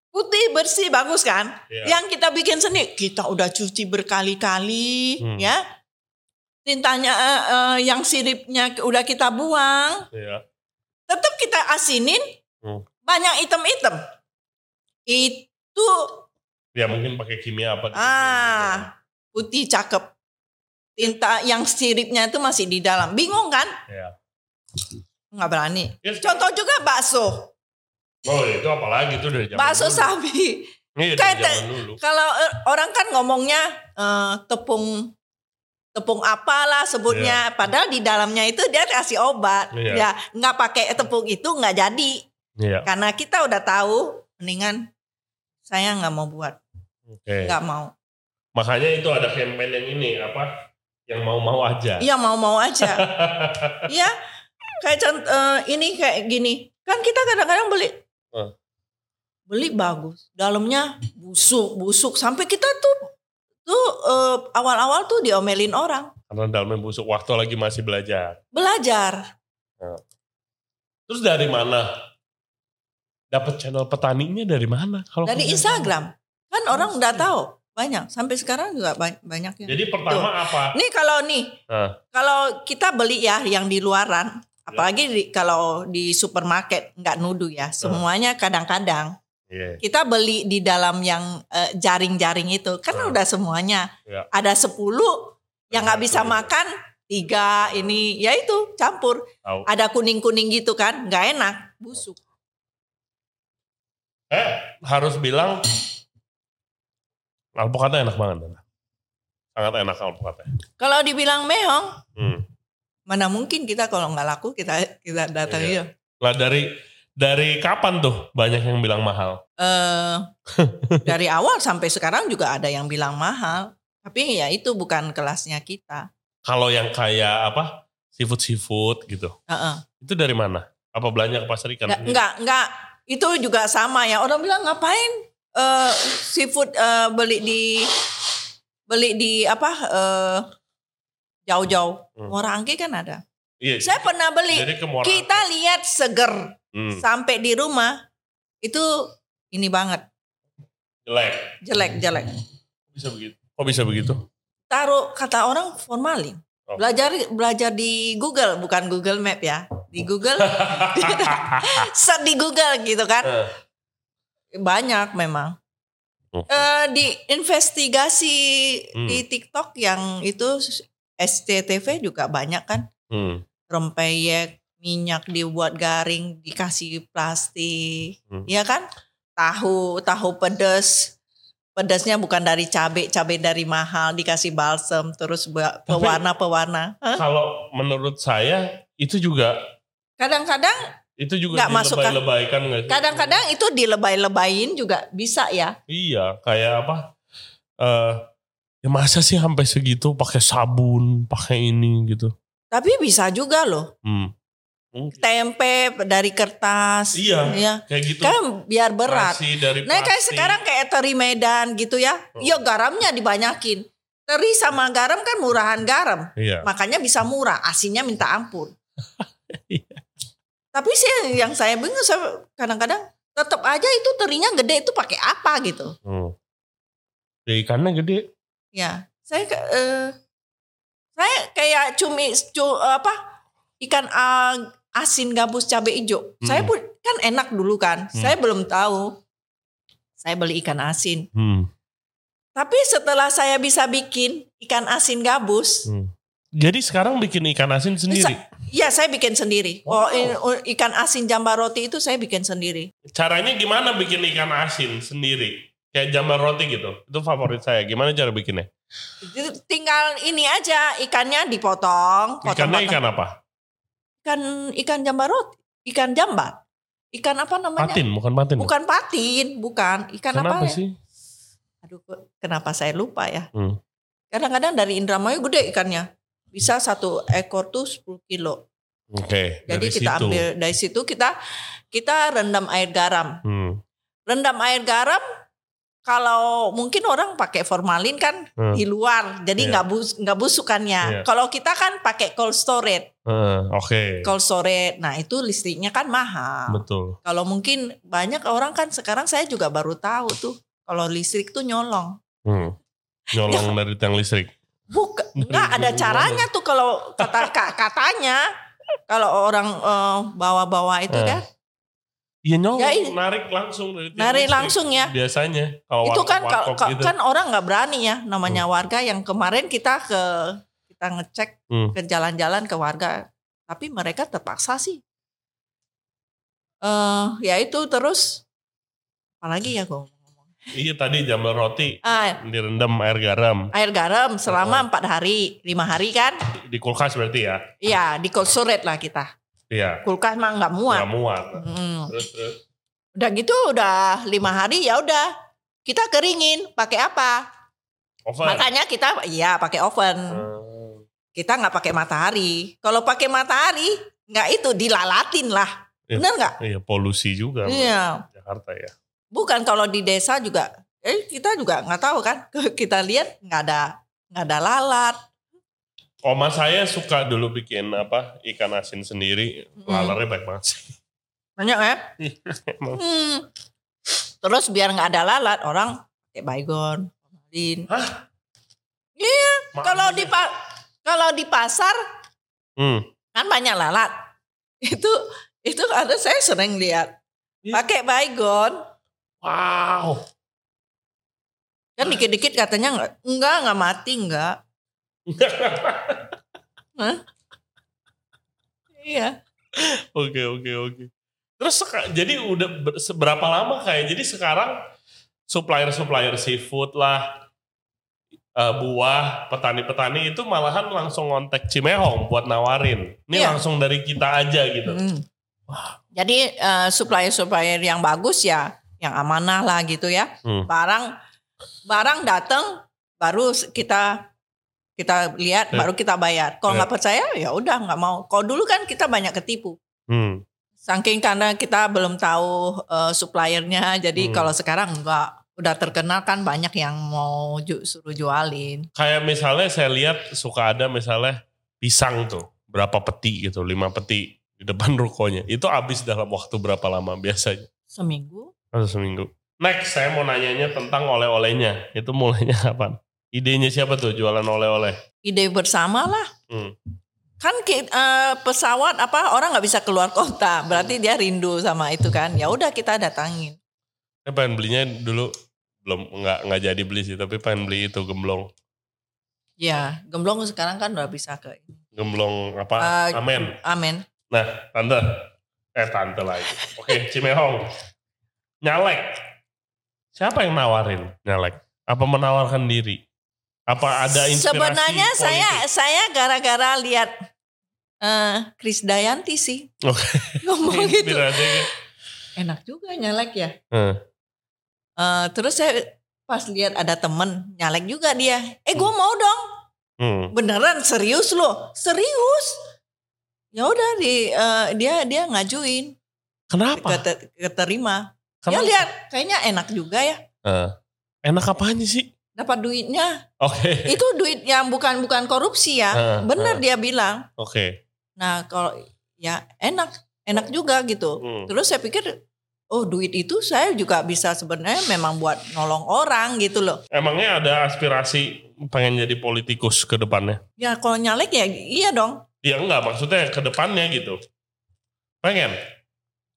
[SPEAKER 2] putih bersih bagus kan?
[SPEAKER 1] Iya.
[SPEAKER 2] Yang kita bikin sendiri, kita udah cuci berkali-kali
[SPEAKER 1] Hmm.
[SPEAKER 2] ya. Tintanya eh, eh, yang siripnya udah kita buang,
[SPEAKER 1] Iya.
[SPEAKER 2] tetap kita asinin
[SPEAKER 1] Hmm.
[SPEAKER 2] banyak item-item. Itu
[SPEAKER 1] Ya mungkin pakai kimia apa gitu.
[SPEAKER 2] ah putih cakep. Tinta yang siripnya itu masih di dalam. Bingung kan?
[SPEAKER 1] Iya.
[SPEAKER 2] Nggak berani.
[SPEAKER 1] Ya,
[SPEAKER 2] Contoh juga bakso.
[SPEAKER 1] Oh itu apalagi itu dari zaman
[SPEAKER 2] Bakso
[SPEAKER 1] dulu.
[SPEAKER 2] sapi.
[SPEAKER 1] Iya dari
[SPEAKER 2] Kayak
[SPEAKER 1] zaman dulu.
[SPEAKER 2] Kalau eh, orang kan ngomongnya eh, tepung tepung apalah sebutnya, padahal di dalamnya itu dia kasih obat.
[SPEAKER 1] Iya.
[SPEAKER 2] Ya, nggak pakai tepung itu nggak jadi.
[SPEAKER 1] Iya.
[SPEAKER 2] Karena kita udah tahu, mendingan saya nggak mau buat,
[SPEAKER 1] Oke.
[SPEAKER 2] nggak mau.
[SPEAKER 1] Makanya itu ada campaign yang ini apa? Yang mau-mau aja.
[SPEAKER 2] Iya mau-mau aja. Iya, kayak cont- eh, ini kayak gini. Kan kita kadang-kadang beli,
[SPEAKER 1] Hmm.
[SPEAKER 2] beli bagus, dalamnya busuk, busuk. Sampai kita tuh tuh eh, awal-awal tuh diomelin orang.
[SPEAKER 1] Karena dalamnya busuk waktu lagi masih belajar.
[SPEAKER 2] Belajar.
[SPEAKER 1] Terus dari mana? Dapat channel petaninya dari mana? Kalau
[SPEAKER 2] Dari Instagram. Kan orang udah tahu. Banyak. Sampai sekarang juga ba- banyak
[SPEAKER 1] tahu?
[SPEAKER 2] yang.
[SPEAKER 1] Jadi pertama apa?
[SPEAKER 2] Nih kalau nih,
[SPEAKER 1] Nah.
[SPEAKER 2] kalau kita beli ya yang di luaran, apalagi di, kalau di supermarket nggak nuduh ya, semuanya kadang-kadang
[SPEAKER 1] Iya.
[SPEAKER 2] kita beli di dalam yang eh, jaring-jaring itu, kan
[SPEAKER 1] Hmm.
[SPEAKER 2] udah semuanya.
[SPEAKER 1] Iya.
[SPEAKER 2] Ada 10 yang nggak bisa
[SPEAKER 1] Iya.
[SPEAKER 2] makan, tiga ini, ya itu campur.
[SPEAKER 1] Tahu.
[SPEAKER 2] Ada kuning-kuning gitu kan, nggak enak, busuk.
[SPEAKER 1] Eh, harus bilang alpukatnya enak banget. Sangat enak alpukatnya.
[SPEAKER 2] Kalau dibilang mehong,
[SPEAKER 1] Hmm.
[SPEAKER 2] Mana mungkin kita kalau nggak laku kita kita datang
[SPEAKER 1] Iya.
[SPEAKER 2] iya.
[SPEAKER 1] Lah dari dari kapan tuh banyak yang bilang mahal?
[SPEAKER 2] eh dari awal sampai sekarang juga ada yang bilang mahal. Tapi ya itu bukan kelasnya kita.
[SPEAKER 1] Kalau yang kayak apa? Seafood seafood gitu.
[SPEAKER 2] Heeh.
[SPEAKER 1] Itu dari mana? Apa belanja ke pasar ikan?
[SPEAKER 2] Nggak, enggak, enggak. Itu juga sama ya. Orang bilang ngapain eh seafood eh, beli di beli di apa eh jauh-jauh.
[SPEAKER 1] Hmm.
[SPEAKER 2] Muara Angke kan ada.
[SPEAKER 1] Iya.
[SPEAKER 2] Saya pernah beli.
[SPEAKER 1] Jadi ke Muara
[SPEAKER 2] Kita lihat seger
[SPEAKER 1] Hmm,
[SPEAKER 2] sampai di rumah itu ini banget
[SPEAKER 1] jelek.
[SPEAKER 2] jelek-jelek.
[SPEAKER 1] Bisa begitu. Kok bisa begitu?
[SPEAKER 2] Taruh kata orang formalin.
[SPEAKER 1] Oh.
[SPEAKER 2] Belajar belajar di Google bukan Google Map ya. Di Google set di Google gitu kan.
[SPEAKER 1] Eh,
[SPEAKER 2] banyak memang. Eh, di investigasi
[SPEAKER 1] Hmm.
[SPEAKER 2] di TikTok yang itu SCTV juga banyak kan.
[SPEAKER 1] Hmm.
[SPEAKER 2] Rempeyek, minyak dibuat garing, dikasih plastik.
[SPEAKER 1] Hmm.
[SPEAKER 2] Iya kan? Tahu, tahu pedas. Pedasnya bukan dari cabai, cabai dari mahal, dikasih balsam, terus pewarna-pewarna.
[SPEAKER 1] Kalau menurut saya itu juga
[SPEAKER 2] Kadang-kadang,
[SPEAKER 1] itu juga
[SPEAKER 2] Nggak masuk kan?
[SPEAKER 1] dilebay-lebaykan nggak sih?
[SPEAKER 2] kadang-kadang itu dilebay-lebayin juga bisa ya.
[SPEAKER 1] Iya, kayak apa? Eh, ya masa sih sampai segitu pakai sabun, pakai ini gitu.
[SPEAKER 2] Tapi bisa juga loh.
[SPEAKER 1] Hmm. Mungkin.
[SPEAKER 2] Tempe dari kertas.
[SPEAKER 1] Iya.
[SPEAKER 2] Ya.
[SPEAKER 1] Kayak gitu.
[SPEAKER 2] Kan biar berat.
[SPEAKER 1] Dari
[SPEAKER 2] Nah kayak
[SPEAKER 1] plastik.
[SPEAKER 2] sekarang kayak teri Medan gitu ya.
[SPEAKER 1] Oh.
[SPEAKER 2] Ya garamnya dibanyakin. Teri sama garam kan murahan garam.
[SPEAKER 1] Iya.
[SPEAKER 2] Makanya bisa murah. Asinnya minta ampun.
[SPEAKER 1] Iya.
[SPEAKER 2] Tapi sih yang saya bingung saya kadang-kadang tetap aja itu terinya gede itu pakai apa gitu.
[SPEAKER 1] Hmm. Ya ikannya gede.
[SPEAKER 2] Ya, saya ke- eh, saya kayak cumi cu- apa ikan ah, asin gabus cabai hijau. Saya
[SPEAKER 1] Hmm.
[SPEAKER 2] pun kan enak dulu kan.
[SPEAKER 1] Hmm.
[SPEAKER 2] Saya belum tahu. Saya beli ikan asin.
[SPEAKER 1] Hmm.
[SPEAKER 2] Tapi setelah saya bisa bikin ikan asin gabus,
[SPEAKER 1] Hmm. Jadi sekarang bikin ikan asin sendiri.
[SPEAKER 2] ya saya bikin sendiri. Oh, in- oh, ikan asin jambar roti itu saya bikin sendiri.
[SPEAKER 1] Caranya gimana bikin ikan asin sendiri? Kayak jambar roti gitu. Itu favorit saya. Gimana cara bikinnya?
[SPEAKER 2] Jadi Tinggal ini aja ikannya dipotong,
[SPEAKER 1] Ikannya
[SPEAKER 2] potong-potong.
[SPEAKER 1] ikan apa?
[SPEAKER 2] ikan ikan jambar roti, ikan jambar. Ikan apa namanya?
[SPEAKER 1] Patin, bukan patin.
[SPEAKER 2] Bukan patin, bukan. Ikan
[SPEAKER 1] Kenapa
[SPEAKER 2] apa ya?
[SPEAKER 1] sih?
[SPEAKER 2] Aduh, kenapa saya lupa ya?
[SPEAKER 1] Hmm.
[SPEAKER 2] Kadang-kadang dari Indramayu gede ikannya. Bisa satu ekor tuh 10 kilo.
[SPEAKER 1] Oke,
[SPEAKER 2] Jadi
[SPEAKER 1] dari
[SPEAKER 2] kita
[SPEAKER 1] situ.
[SPEAKER 2] ambil dari situ kita kita rendam air garam.
[SPEAKER 1] Hmm.
[SPEAKER 2] Rendam air garam kalau mungkin orang pakai formalin kan
[SPEAKER 1] Hmm.
[SPEAKER 2] di luar, jadi
[SPEAKER 1] Iya.
[SPEAKER 2] nggak bus nggak busukannya.
[SPEAKER 1] Iya.
[SPEAKER 2] Kalau kita kan pakai cold storage,
[SPEAKER 1] Eh, Oke,
[SPEAKER 2] cold storage. Nah itu listriknya kan mahal.
[SPEAKER 1] betul.
[SPEAKER 2] Kalau mungkin banyak orang kan sekarang saya juga baru tahu tuh kalau listrik tuh nyolong.
[SPEAKER 1] Hmm. Nyolong dari tiang listrik.
[SPEAKER 2] Bukan,
[SPEAKER 1] Dari
[SPEAKER 2] nggak ada caranya tuh kalau kata ka- katanya kalau orang eh, bawa-bawa itu
[SPEAKER 1] Eh,
[SPEAKER 2] kan,
[SPEAKER 1] Iya nyolong,
[SPEAKER 2] Ya, ini.
[SPEAKER 1] narik langsung dari
[SPEAKER 2] narik langsung ya.
[SPEAKER 1] Biasanya kalau
[SPEAKER 2] itu kan
[SPEAKER 1] warkop-warkop
[SPEAKER 2] kalau
[SPEAKER 1] gitu.
[SPEAKER 2] kan orang nggak berani ya namanya warga yang kemarin kita ke kita ngecek
[SPEAKER 1] Hmm.
[SPEAKER 2] ke jalan-jalan ke warga, tapi mereka terpaksa sih. Eh ya itu terus apalagi ya gue ngomong.
[SPEAKER 1] Iya tadi jambar roti
[SPEAKER 2] Ah,
[SPEAKER 1] direndam air garam
[SPEAKER 2] air garam selama empat hari, lima hari kan?
[SPEAKER 1] di kulkas berarti ya.
[SPEAKER 2] Iya di cold storage lah kita.
[SPEAKER 1] Iya.
[SPEAKER 2] Kulkas mah nggak muat.
[SPEAKER 1] Nggak muat.
[SPEAKER 2] Mm.
[SPEAKER 1] Terus terus.
[SPEAKER 2] Udah gitu udah lima hari ya udah kita keringin pakai apa?
[SPEAKER 1] Oven.
[SPEAKER 2] Makanya kita iya pakai oven.
[SPEAKER 1] Hmm.
[SPEAKER 2] Kita nggak pakai matahari. Kalau pakai matahari nggak itu dilalatin lah.
[SPEAKER 1] Iya.
[SPEAKER 2] Bener nggak?
[SPEAKER 1] Iya polusi juga.
[SPEAKER 2] Iya.
[SPEAKER 1] Jakarta ya.
[SPEAKER 2] Bukan kalau di desa juga. Eh kita juga nggak tahu kan. Kita lihat nggak ada nggak ada lalat.
[SPEAKER 1] Oma saya suka dulu bikin apa ikan asin sendiri.
[SPEAKER 2] Hmm.
[SPEAKER 1] Lalernya baik banget sih.
[SPEAKER 2] Banyak ya.
[SPEAKER 1] Emang.
[SPEAKER 2] Hmm. Terus biar nggak ada lalat orang pakai baygon, formalin.
[SPEAKER 1] Maaf
[SPEAKER 2] Kalau
[SPEAKER 1] aja.
[SPEAKER 2] di kalau di pasar
[SPEAKER 1] Hmm.
[SPEAKER 2] kan banyak lalat. Itu itu ada saya sering lihat
[SPEAKER 1] Iya.
[SPEAKER 2] pakai baygon
[SPEAKER 1] Wow.
[SPEAKER 2] kan dikit-dikit katanya enggak enggak enggak mati enggak. Hah? Iya.
[SPEAKER 1] Oke oke oke. Terus jadi udah ber- seberapa lama kayak jadi sekarang supplier supplier seafood lah, eh, buah petani-petani itu malahan langsung ngontek Cimehong buat nawarin. Ini
[SPEAKER 2] Iya.
[SPEAKER 1] langsung dari kita aja gitu.
[SPEAKER 2] Hmm. Jadi eh, supplier-supplier yang bagus ya, yang amanah lah gitu ya.
[SPEAKER 1] Hmm.
[SPEAKER 2] Barang barang datang baru kita kita lihat
[SPEAKER 1] Eh.
[SPEAKER 2] baru kita bayar. Kalau
[SPEAKER 1] Eh.
[SPEAKER 2] nggak percaya ya udah nggak mau. Kalau dulu kan kita banyak ketipu.
[SPEAKER 1] Hmm.
[SPEAKER 2] Saking karena kita belum tahu eh, suppliernya, jadi
[SPEAKER 1] Hmm.
[SPEAKER 2] kalau sekarang enggak udah terkenal kan banyak yang mau ju- suruh jualin.
[SPEAKER 1] Kayak misalnya saya lihat suka ada misalnya pisang tuh berapa peti gitu, lima peti di depan rukonya. Itu habis dalam waktu berapa lama biasanya?
[SPEAKER 2] Seminggu.
[SPEAKER 1] Atau seminggu. Next saya mau nanyanya tentang oleh-olehnya. Itu mulainya kapan? Idenya siapa tuh jualan oleh-oleh?
[SPEAKER 2] Ide bersama lah.
[SPEAKER 1] Hmm.
[SPEAKER 2] Kan eh, pesawat apa orang nggak bisa keluar kota, berarti dia rindu sama itu kan. Ya udah kita datangin.
[SPEAKER 1] Saya pengen belinya dulu belum nggak nggak jadi beli sih, tapi pengen beli itu gemblong.
[SPEAKER 2] Ya, gemblong sekarang kan udah bisa ke
[SPEAKER 1] Gemblong apa?
[SPEAKER 2] Eh,
[SPEAKER 1] Amen.
[SPEAKER 2] Amin.
[SPEAKER 1] Nah, tante. Eh, tante lagi. Oke, Cimehong. Nyalek. Siapa yang nawarin nyalek? Apa menawarkan diri? Apa ada inspirasi
[SPEAKER 2] Sebenarnya saya
[SPEAKER 1] politik?
[SPEAKER 2] saya gara-gara lihat eh Kris Dayanti sih
[SPEAKER 1] Oke.
[SPEAKER 2] ngomong gitu. Enak juga nyalek ya.
[SPEAKER 1] Hmm.
[SPEAKER 2] Eh, terus saya pas lihat ada temen nyalek juga dia. Eh gue mau dong.
[SPEAKER 1] Hmm.
[SPEAKER 2] Beneran serius loh. Serius. Ya udah di eh, dia dia ngajuin
[SPEAKER 1] Kenapa?
[SPEAKER 2] Kete- keterima. Ya
[SPEAKER 1] Kenapa?
[SPEAKER 2] lihat kayaknya enak juga ya.
[SPEAKER 1] Eh, enak apanya sih?
[SPEAKER 2] Dapat duitnya.
[SPEAKER 1] Oke.
[SPEAKER 2] Itu duit yang bukan bukan korupsi ya.
[SPEAKER 1] Eh,
[SPEAKER 2] Bener
[SPEAKER 1] eh.
[SPEAKER 2] dia bilang.
[SPEAKER 1] Oke.
[SPEAKER 2] Nah kalau ya enak, enak juga gitu.
[SPEAKER 1] Hmm.
[SPEAKER 2] Terus saya pikir, oh duit itu saya juga bisa sebenarnya memang buat nolong orang gitu loh.
[SPEAKER 1] Emangnya ada aspirasi pengen jadi politikus ke depannya?
[SPEAKER 2] Ya kalau nyalek ya iya dong,
[SPEAKER 1] Ya enggak, maksudnya ke depannya gitu. Pengen?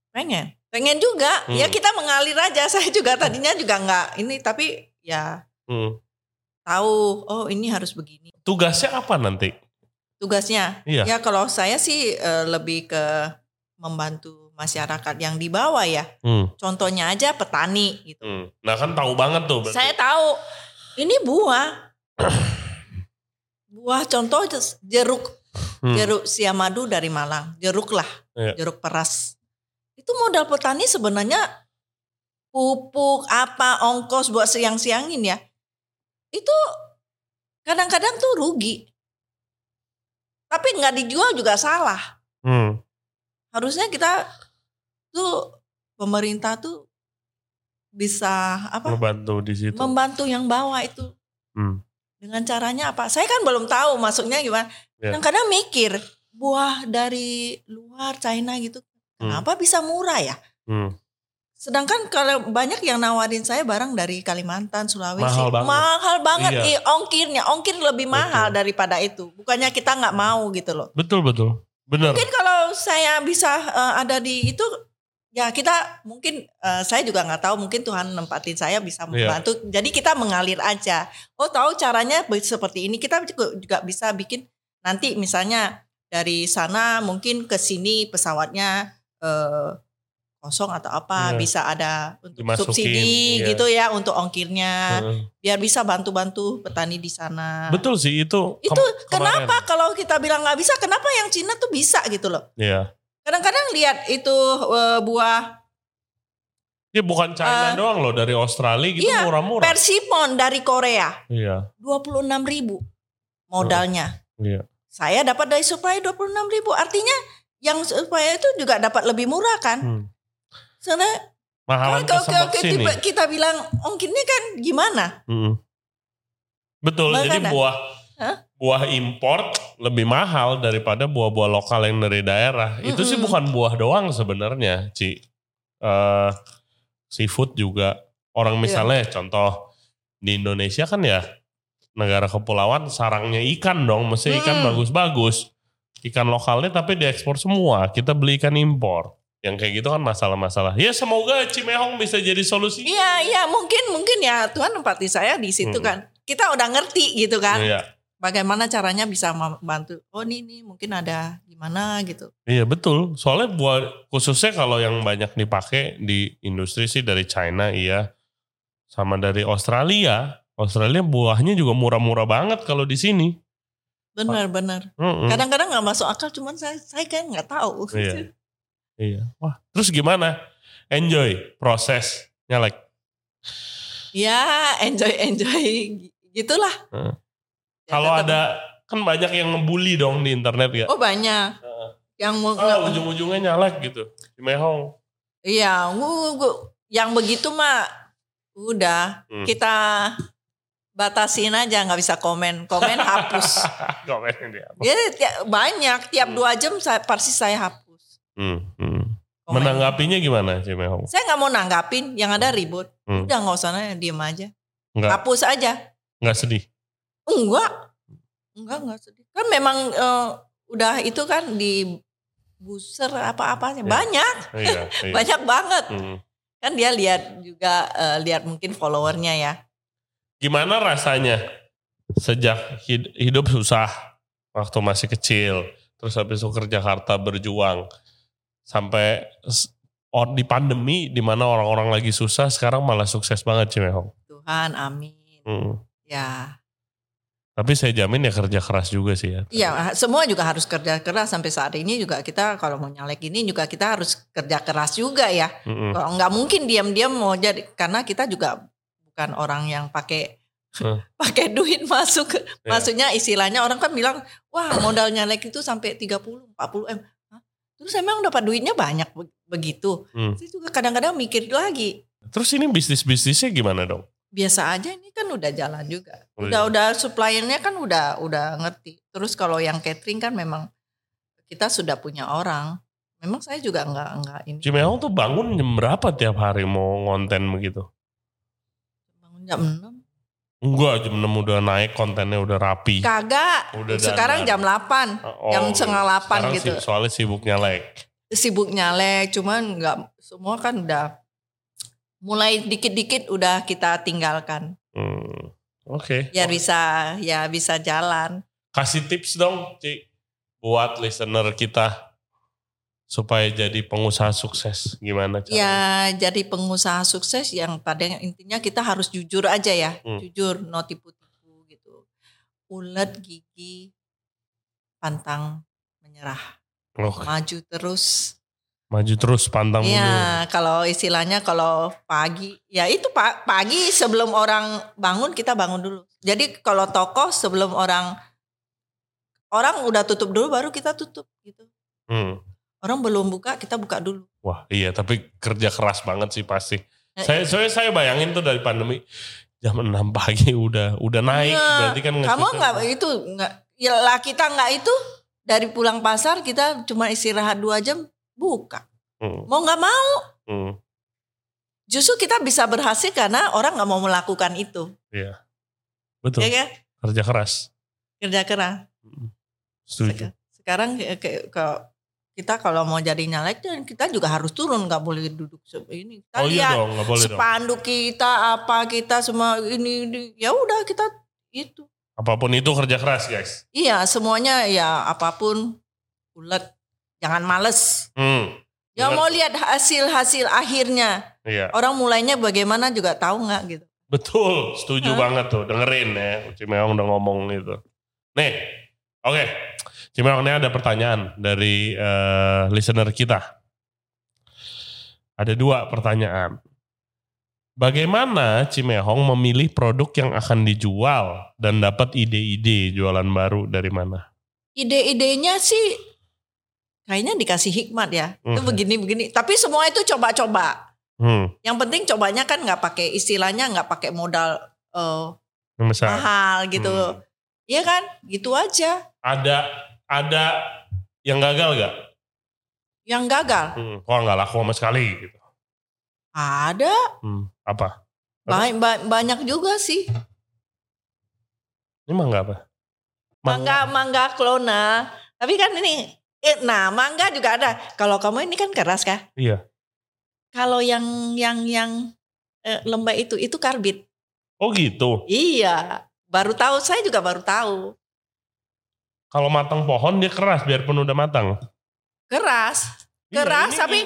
[SPEAKER 2] pengen. Pengen juga,
[SPEAKER 1] Hmm.
[SPEAKER 2] ya kita mengalir aja. Saya juga tadinya juga nggak ini, tapi ya
[SPEAKER 1] Hmm.
[SPEAKER 2] tahu, oh ini harus begini.
[SPEAKER 1] Tugasnya apa nanti?
[SPEAKER 2] Tugasnya,
[SPEAKER 1] Iya.
[SPEAKER 2] ya kalau saya sih eh, lebih ke membantu masyarakat yang di bawah ya.
[SPEAKER 1] Hmm.
[SPEAKER 2] Contohnya aja petani gitu.
[SPEAKER 1] Hmm. Nah kan tahu banget tuh. berarti.
[SPEAKER 2] Saya tahu ini buah. buah contoh jeruk
[SPEAKER 1] Hmm.
[SPEAKER 2] jeruk siamadu dari Malang, jeruk lah,
[SPEAKER 1] Iya.
[SPEAKER 2] jeruk peras. Itu modal petani sebenarnya pupuk apa ongkos buat siang-siangin ya. Itu kadang-kadang tuh rugi. Tapi nggak dijual juga salah.
[SPEAKER 1] Hmm.
[SPEAKER 2] Harusnya kita tuh pemerintah tuh bisa apa
[SPEAKER 1] Membantu di situ.
[SPEAKER 2] membantu yang bawah itu.
[SPEAKER 1] Hmm.
[SPEAKER 2] Dengan caranya apa? Saya kan belum tahu masuknya gimana.
[SPEAKER 1] Ya.
[SPEAKER 2] Kadang-kadang mikir buah dari luar China gitu,
[SPEAKER 1] Hmm.
[SPEAKER 2] kenapa bisa murah ya?
[SPEAKER 1] Hmm.
[SPEAKER 2] Sedangkan kalau banyak yang nawarin saya barang dari Kalimantan, Sulawesi,
[SPEAKER 1] Mahal banget.
[SPEAKER 2] mahal banget.
[SPEAKER 1] Iya.
[SPEAKER 2] Ih, ongkirnya, ongkir lebih mahal daripada itu. Bukannya kita nggak mau gitu loh.
[SPEAKER 1] Betul betul. Bener.
[SPEAKER 2] Mungkin kalau saya bisa eh, ada di itu, ya kita mungkin eh, saya juga nggak tahu. Mungkin Tuhan nempatin saya bisa
[SPEAKER 1] Iya.
[SPEAKER 2] membantu. Jadi kita mengalir aja. Oh tahu caranya seperti ini. Kita juga, bisa bikin nanti misalnya dari sana mungkin ke sini pesawatnya eh, kosong atau apa
[SPEAKER 1] Iya.
[SPEAKER 2] bisa ada untuk
[SPEAKER 1] Dimasukin,
[SPEAKER 2] subsidi
[SPEAKER 1] iya.
[SPEAKER 2] gitu ya untuk ongkirnya
[SPEAKER 1] Heeh.
[SPEAKER 2] biar bisa bantu-bantu petani di sana.
[SPEAKER 1] Betul sih itu.
[SPEAKER 2] Itu
[SPEAKER 1] kem- kemarin.
[SPEAKER 2] kenapa kalau kita bilang nggak bisa, kenapa yang Cina tuh bisa gitu loh?
[SPEAKER 1] Iya.
[SPEAKER 2] Kadang-kadang lihat itu eh, buah
[SPEAKER 1] Ya bukan China
[SPEAKER 2] Eh,
[SPEAKER 1] doang loh dari Australia gitu
[SPEAKER 2] iya,
[SPEAKER 1] murah-murah.
[SPEAKER 2] persimon dari Korea
[SPEAKER 1] Iya.
[SPEAKER 2] 26 ribu modalnya.
[SPEAKER 1] Iya.
[SPEAKER 2] Saya dapat dari supply 26 ribu. Artinya yang supply itu juga dapat lebih murah kan?
[SPEAKER 1] Hmm.
[SPEAKER 2] Soalnya
[SPEAKER 1] Mahalan
[SPEAKER 2] kalau
[SPEAKER 1] kesempatan
[SPEAKER 2] kalau
[SPEAKER 1] sini.
[SPEAKER 2] kita, kita bilang ongkirnya kan gimana?
[SPEAKER 1] Mm. Betul,
[SPEAKER 2] Makanya.
[SPEAKER 1] jadi buah
[SPEAKER 2] Hah?
[SPEAKER 1] buah import lebih mahal daripada buah-buah lokal yang dari daerah. Itu sih bukan buah doang sebenarnya, Ci. Eh, seafood juga. Orang
[SPEAKER 2] Iya.
[SPEAKER 1] misalnya contoh di Indonesia kan ya negara kepulauan sarangnya ikan dong, mesti ikan
[SPEAKER 2] Mm.
[SPEAKER 1] bagus-bagus. Ikan lokalnya tapi diekspor semua. Kita beli ikan impor. Yang kayak gitu kan masalah-masalah. Ya semoga Cimehong bisa jadi solusi.
[SPEAKER 2] Iya, iya mungkin mungkin ya Tuhan nempati saya di situ
[SPEAKER 1] Hmm.
[SPEAKER 2] kan. Kita udah ngerti gitu kan.
[SPEAKER 1] Iya.
[SPEAKER 2] Bagaimana caranya bisa membantu. Oh ini nih mungkin ada gimana gitu.
[SPEAKER 1] Iya betul. Soalnya buat khususnya kalau yang banyak dipakai di industri sih dari China iya. Sama dari Australia. Australia buahnya juga murah-murah banget kalau di sini.
[SPEAKER 2] Benar benar.
[SPEAKER 1] Mm-mm.
[SPEAKER 2] Kadang-kadang nggak masuk akal, cuman saya saya kan nggak tahu.
[SPEAKER 1] Iya. Iya. Wah, terus gimana? Enjoy prosesnya like.
[SPEAKER 2] ya enjoy enjoy gitulah.
[SPEAKER 1] Heeh.
[SPEAKER 2] Ya,
[SPEAKER 1] Kalau ada kan banyak yang ngebully dong di internet ya.
[SPEAKER 2] oh banyak
[SPEAKER 1] Heeh.
[SPEAKER 2] yang mau
[SPEAKER 1] Ah, ujung-ujungnya nyalek gitu. Di Mehong.
[SPEAKER 2] Iya, gua- gua- yang begitu mah udah
[SPEAKER 1] Hmm.
[SPEAKER 2] kita batasin aja nggak bisa komen, komen hapus.
[SPEAKER 1] Komen dia.
[SPEAKER 2] Ti- banyak tiap
[SPEAKER 1] Hmm.
[SPEAKER 2] dua jam saya pasti saya hapus.
[SPEAKER 1] Hmm, hmm. Menanggapinya gimana Cimehong?
[SPEAKER 2] Saya nggak mau nanggapin, yang ada ribut.
[SPEAKER 1] Hmm.
[SPEAKER 2] Udah nggak usah nanya, diem aja,
[SPEAKER 1] Enggak,
[SPEAKER 2] hapus aja.
[SPEAKER 1] enggak sedih.
[SPEAKER 2] Enggak, enggak enggak sedih. Kan memang eh, udah itu kan di booster apa-apanya
[SPEAKER 1] Ya.
[SPEAKER 2] banyak,
[SPEAKER 1] Iya, iya.
[SPEAKER 2] banyak banget.
[SPEAKER 1] Hmm.
[SPEAKER 2] kan dia lihat juga eh, lihat mungkin followernya ya.
[SPEAKER 1] Gimana rasanya sejak hid- hidup susah waktu masih kecil, terus habis itu ke Jakarta berjuang sampai di pandemi di mana orang-orang lagi susah sekarang malah sukses banget Cimehong.
[SPEAKER 2] Tuhan, amin.
[SPEAKER 1] Hmm.
[SPEAKER 2] Ya,
[SPEAKER 1] Tapi saya jamin ya kerja keras juga sih ya.
[SPEAKER 2] iya semua juga harus kerja keras sampai saat ini juga kita kalau mau nyalek ini juga kita harus kerja keras juga ya.
[SPEAKER 1] Mm-mm.
[SPEAKER 2] Kalau nggak mungkin diam-diam mau jadi karena kita juga bukan orang yang pakai
[SPEAKER 1] Hmm.
[SPEAKER 2] pakai duit masuk.
[SPEAKER 1] Iya.
[SPEAKER 2] Maksudnya istilahnya orang kan bilang, "Wah, modal nyalek itu sampai 30, 40 M." Terus emang dapat duitnya banyak be- begitu.
[SPEAKER 1] Hmm.
[SPEAKER 2] Saya juga kadang-kadang mikir lagi,
[SPEAKER 1] Terus ini bisnis-bisnisnya gimana dong?
[SPEAKER 2] biasa aja ini kan udah jalan juga.
[SPEAKER 1] Oh,
[SPEAKER 2] Udah
[SPEAKER 1] iya.
[SPEAKER 2] udah suppliernya kan udah udah ngerti. Terus kalau yang catering kan memang kita sudah punya orang. Memang saya juga nggak nggak ini.
[SPEAKER 1] Cimehong tuh bangun jam berapa tiap hari mau ngonten begitu?
[SPEAKER 2] Bangun jam 6.
[SPEAKER 1] Enggak, jam 6 udah naik kontennya udah rapi.
[SPEAKER 2] Kagak.
[SPEAKER 1] Udah
[SPEAKER 2] Sekarang jam 8.
[SPEAKER 1] Oh,
[SPEAKER 2] jam setengah delapan
[SPEAKER 1] sekarang
[SPEAKER 2] gitu.
[SPEAKER 1] sih- soalnya sibuk nyalek.
[SPEAKER 2] Sibuk nyalek, cuman nggak semua kan udah mulai dikit-dikit udah kita tinggalkan.
[SPEAKER 1] Hmm. Oke.
[SPEAKER 2] Ya bisa ya bisa jalan.
[SPEAKER 1] Kasih tips dong, Ci. Buat listener kita supaya jadi pengusaha sukses. Gimana caranya?
[SPEAKER 2] Ya jadi pengusaha sukses yang pada intinya kita harus jujur aja ya,
[SPEAKER 1] Hmm.
[SPEAKER 2] jujur, no tipu-tipu gitu. Ulet gigi, pantang menyerah, maju terus.
[SPEAKER 1] maju terus pantang mundur.
[SPEAKER 2] Ya kalau istilahnya kalau pagi, ya itu pa- pagi sebelum orang bangun kita bangun dulu. Jadi kalau toko sebelum orang orang udah tutup dulu baru kita tutup gitu.
[SPEAKER 1] Hmm.
[SPEAKER 2] Orang belum buka kita buka dulu.
[SPEAKER 1] Wah, iya tapi kerja keras banget sih pasti.
[SPEAKER 2] Eh,
[SPEAKER 1] Saya saya saya bayangin tuh dari pandemi jam 6 pagi udah udah naik
[SPEAKER 2] Nggak,
[SPEAKER 1] berarti kan
[SPEAKER 2] Kamu nggak itu nggak ya lah kita nggak itu dari pulang pasar kita cuma istirahat dua jam buka.
[SPEAKER 1] Hmm,
[SPEAKER 2] Mau nggak mau
[SPEAKER 1] hmm,
[SPEAKER 2] justru kita bisa berhasil karena orang nggak mau melakukan itu.
[SPEAKER 1] iya. Betul.
[SPEAKER 2] Ya kan?
[SPEAKER 1] Kerja keras.
[SPEAKER 2] Kerja keras.
[SPEAKER 1] Setuju.
[SPEAKER 2] Sekarang ke, ke- ke- kita kalau mau jadi nyalek dan kita juga harus turun nggak boleh duduk ini. Kita
[SPEAKER 1] Oh iya
[SPEAKER 2] lihat
[SPEAKER 1] dong, nggak boleh dong.
[SPEAKER 2] spanduk kita apa kita semua ini, ini ya udah kita itu.
[SPEAKER 1] Apa pun itu kerja keras, guys.
[SPEAKER 2] Iya semuanya ya apa pun ulet jangan males.
[SPEAKER 1] Hmm.
[SPEAKER 2] Ya mau lihat hasil-hasil akhirnya.
[SPEAKER 1] Iya.
[SPEAKER 2] Orang mulainya bagaimana juga tahu nggak gitu.
[SPEAKER 1] Betul, setuju
[SPEAKER 2] Hah?
[SPEAKER 1] banget tuh. Dengerin ya, Cimeong udah ngomong itu. Nih, oke. Cimeong ini ada pertanyaan dari eh, listener kita. Ada dua pertanyaan. Bagaimana Cimehong memilih produk yang akan dijual dan dapat ide-ide jualan baru dari mana?
[SPEAKER 2] Ide-idenya sih kayaknya dikasih hikmat ya. Itu
[SPEAKER 1] Mhm.
[SPEAKER 2] begini-begini. Tapi semua itu coba-coba.
[SPEAKER 1] Hmm,
[SPEAKER 2] Yang penting cobanya kan nggak pakai istilahnya nggak pakai modal
[SPEAKER 1] yang besar.
[SPEAKER 2] mahal gitu.
[SPEAKER 1] Hmm.
[SPEAKER 2] Iya kan? Gitu aja.
[SPEAKER 1] Ada ada yang gagal gak?
[SPEAKER 2] Yang gagal
[SPEAKER 1] Hmm, kok nggak laku sama sekali gitu.
[SPEAKER 2] ada
[SPEAKER 1] Hmm, apa?
[SPEAKER 2] ba- ba- banyak juga sih.
[SPEAKER 1] Ini mangga apa?
[SPEAKER 2] Mangga mangga klona. Tapi kan ini eh, nah mangga juga ada. Kalau kamu ini kan keras kah?
[SPEAKER 1] Iya.
[SPEAKER 2] Kalau yang yang yang eh, lembah itu itu karbit.
[SPEAKER 1] Oh gitu.
[SPEAKER 2] Iya. Baru tahu saya juga baru tahu.
[SPEAKER 1] Kalau matang pohon dia keras biarpun udah matang.
[SPEAKER 2] Keras.
[SPEAKER 1] Iya,
[SPEAKER 2] Keras
[SPEAKER 1] ini-
[SPEAKER 2] tapi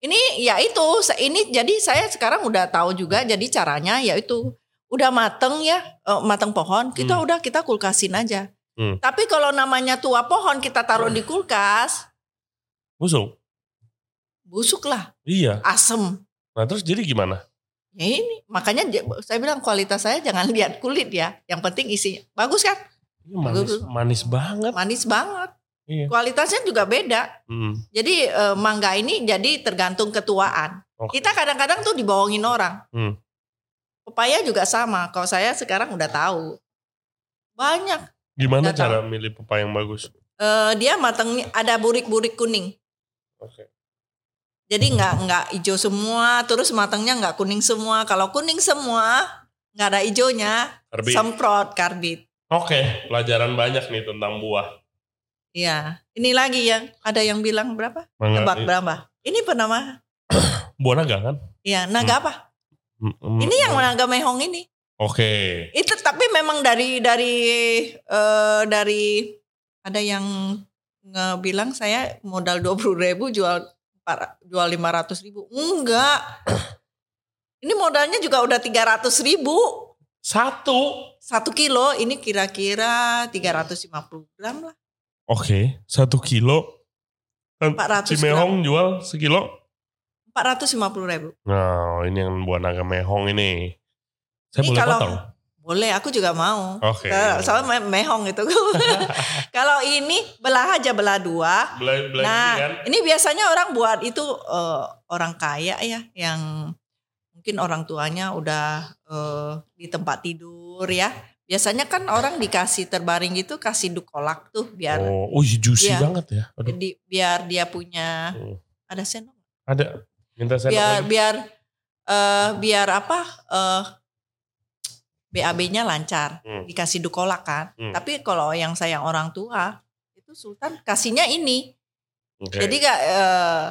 [SPEAKER 2] ini ya itu ini jadi saya sekarang udah tahu juga jadi caranya yaitu udah mateng ya eh, mateng pohon kita
[SPEAKER 1] Hmm.
[SPEAKER 2] udah kita kulkasin aja.
[SPEAKER 1] Hmm.
[SPEAKER 2] Tapi kalau namanya tua pohon kita taruh di kulkas
[SPEAKER 1] busuk.
[SPEAKER 2] busuk lah
[SPEAKER 1] Iya.
[SPEAKER 2] asem.
[SPEAKER 1] Nah terus jadi gimana?
[SPEAKER 2] Ya ini makanya saya bilang kualitas saya jangan lihat kulit ya. Yang penting isinya bagus kan
[SPEAKER 1] manis,
[SPEAKER 2] Bagus.
[SPEAKER 1] manis banget.
[SPEAKER 2] manis banget.
[SPEAKER 1] Iya.
[SPEAKER 2] Kualitasnya juga beda.
[SPEAKER 1] Hmm.
[SPEAKER 2] Jadi eh, mangga ini jadi tergantung ketuaan.
[SPEAKER 1] Oke.
[SPEAKER 2] Kita kadang-kadang tuh dibohongin orang.
[SPEAKER 1] Hmm.
[SPEAKER 2] Pepaya juga sama. Kalau saya sekarang udah tahu. Banyak.
[SPEAKER 1] Gimana
[SPEAKER 2] Nggak
[SPEAKER 1] cara milih pepaya yang bagus?
[SPEAKER 2] Eh, dia matangnya ada burik-burik kuning.
[SPEAKER 1] Oke.
[SPEAKER 2] Jadi nggak nggak hijau semua. Terus matangnya nggak kuning semua. Kalau kuning semua nggak ada hijaunya.
[SPEAKER 1] Karbit.
[SPEAKER 2] Semprot karbit.
[SPEAKER 1] Oke, pelajaran banyak nih tentang buah.
[SPEAKER 2] Iya. Ini lagi yang ada yang bilang berapa?
[SPEAKER 1] Mangga,
[SPEAKER 2] Tebak
[SPEAKER 1] i-
[SPEAKER 2] berapa? Ini penama
[SPEAKER 1] Buah naga kan?
[SPEAKER 2] Iya, naga apa?
[SPEAKER 1] Mm, mm,
[SPEAKER 2] Ini yang
[SPEAKER 1] mm.
[SPEAKER 2] naga mehong ini.
[SPEAKER 1] Oke.
[SPEAKER 2] Itu tapi memang dari dari eh, dari ada yang ngebilang saya modal dua ribu jual empat- jual lima ratus ribu. Enggak. Ini modalnya juga udah tiga ratus ribu
[SPEAKER 1] Satu.
[SPEAKER 2] satu kilo. Ini kira-kira 350 gram lah.
[SPEAKER 1] Oke. Satu kilo. Kan
[SPEAKER 2] 400
[SPEAKER 1] Cimehong jual sekilo.
[SPEAKER 2] Empat ratus lima puluh ribu.
[SPEAKER 1] Nah, ini yang buah naga mehong ini. Saya
[SPEAKER 2] Ini
[SPEAKER 1] boleh
[SPEAKER 2] kalau-
[SPEAKER 1] potong?
[SPEAKER 2] Boleh, aku juga mau.
[SPEAKER 1] Oke.
[SPEAKER 2] Kalau- Soalnya me- mehong itu. Kalau ini belah aja belah dua.
[SPEAKER 1] Belai, belai
[SPEAKER 2] Nah,
[SPEAKER 1] ini kan?
[SPEAKER 2] ini biasanya orang buat itu eh, orang kaya ya, yang mungkin orang tuanya udah eh, di tempat tidur ya. Biasanya kan orang dikasih terbaring gitu kasih dukolak tuh biar
[SPEAKER 1] Oh, oh juicy
[SPEAKER 2] Iya.
[SPEAKER 1] banget ya. Aduh,
[SPEAKER 2] jadi biar dia punya
[SPEAKER 1] Hmm.
[SPEAKER 2] ada sendok.
[SPEAKER 1] ada. Minta sendok
[SPEAKER 2] Biar
[SPEAKER 1] lagi.
[SPEAKER 2] biar eh, biar apa? eh, BAB-nya lancar,
[SPEAKER 1] Hmm.
[SPEAKER 2] dikasih dukolak kan.
[SPEAKER 1] Hmm.
[SPEAKER 2] Tapi kalau yang sayang orang tua itu Sultan kasihnya ini.
[SPEAKER 1] Oke.
[SPEAKER 2] Jadi gak eh,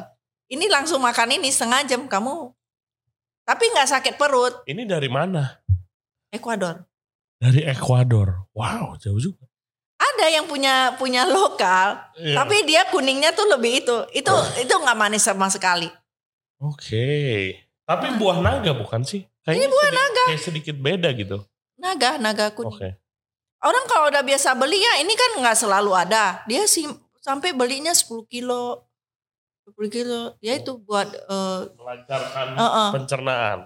[SPEAKER 2] ini langsung makan ini setengah jam kamu. Tapi nggak sakit perut.
[SPEAKER 1] Ini dari mana?
[SPEAKER 2] Ekuador.
[SPEAKER 1] Dari Ekuador. Wow, jauh juga.
[SPEAKER 2] Ada yang punya punya lokal,
[SPEAKER 1] Iya.
[SPEAKER 2] tapi dia kuningnya tuh lebih itu. Itu itu nggak manis sama sekali.
[SPEAKER 1] Oke. Tapi buah naga bukan sih? Kayaknya
[SPEAKER 2] Ini buah
[SPEAKER 1] sedikit,
[SPEAKER 2] naga.
[SPEAKER 1] Kayak sedikit beda gitu.
[SPEAKER 2] Naga, naga kuning.
[SPEAKER 1] Oke.
[SPEAKER 2] Orang kalau udah biasa beli ya ini kan nggak selalu ada. Dia sih sampai belinya 10 kilo. 10 kilo. Ya itu buat eh,
[SPEAKER 1] Melancarkan
[SPEAKER 2] Heeh.
[SPEAKER 1] pencernaan.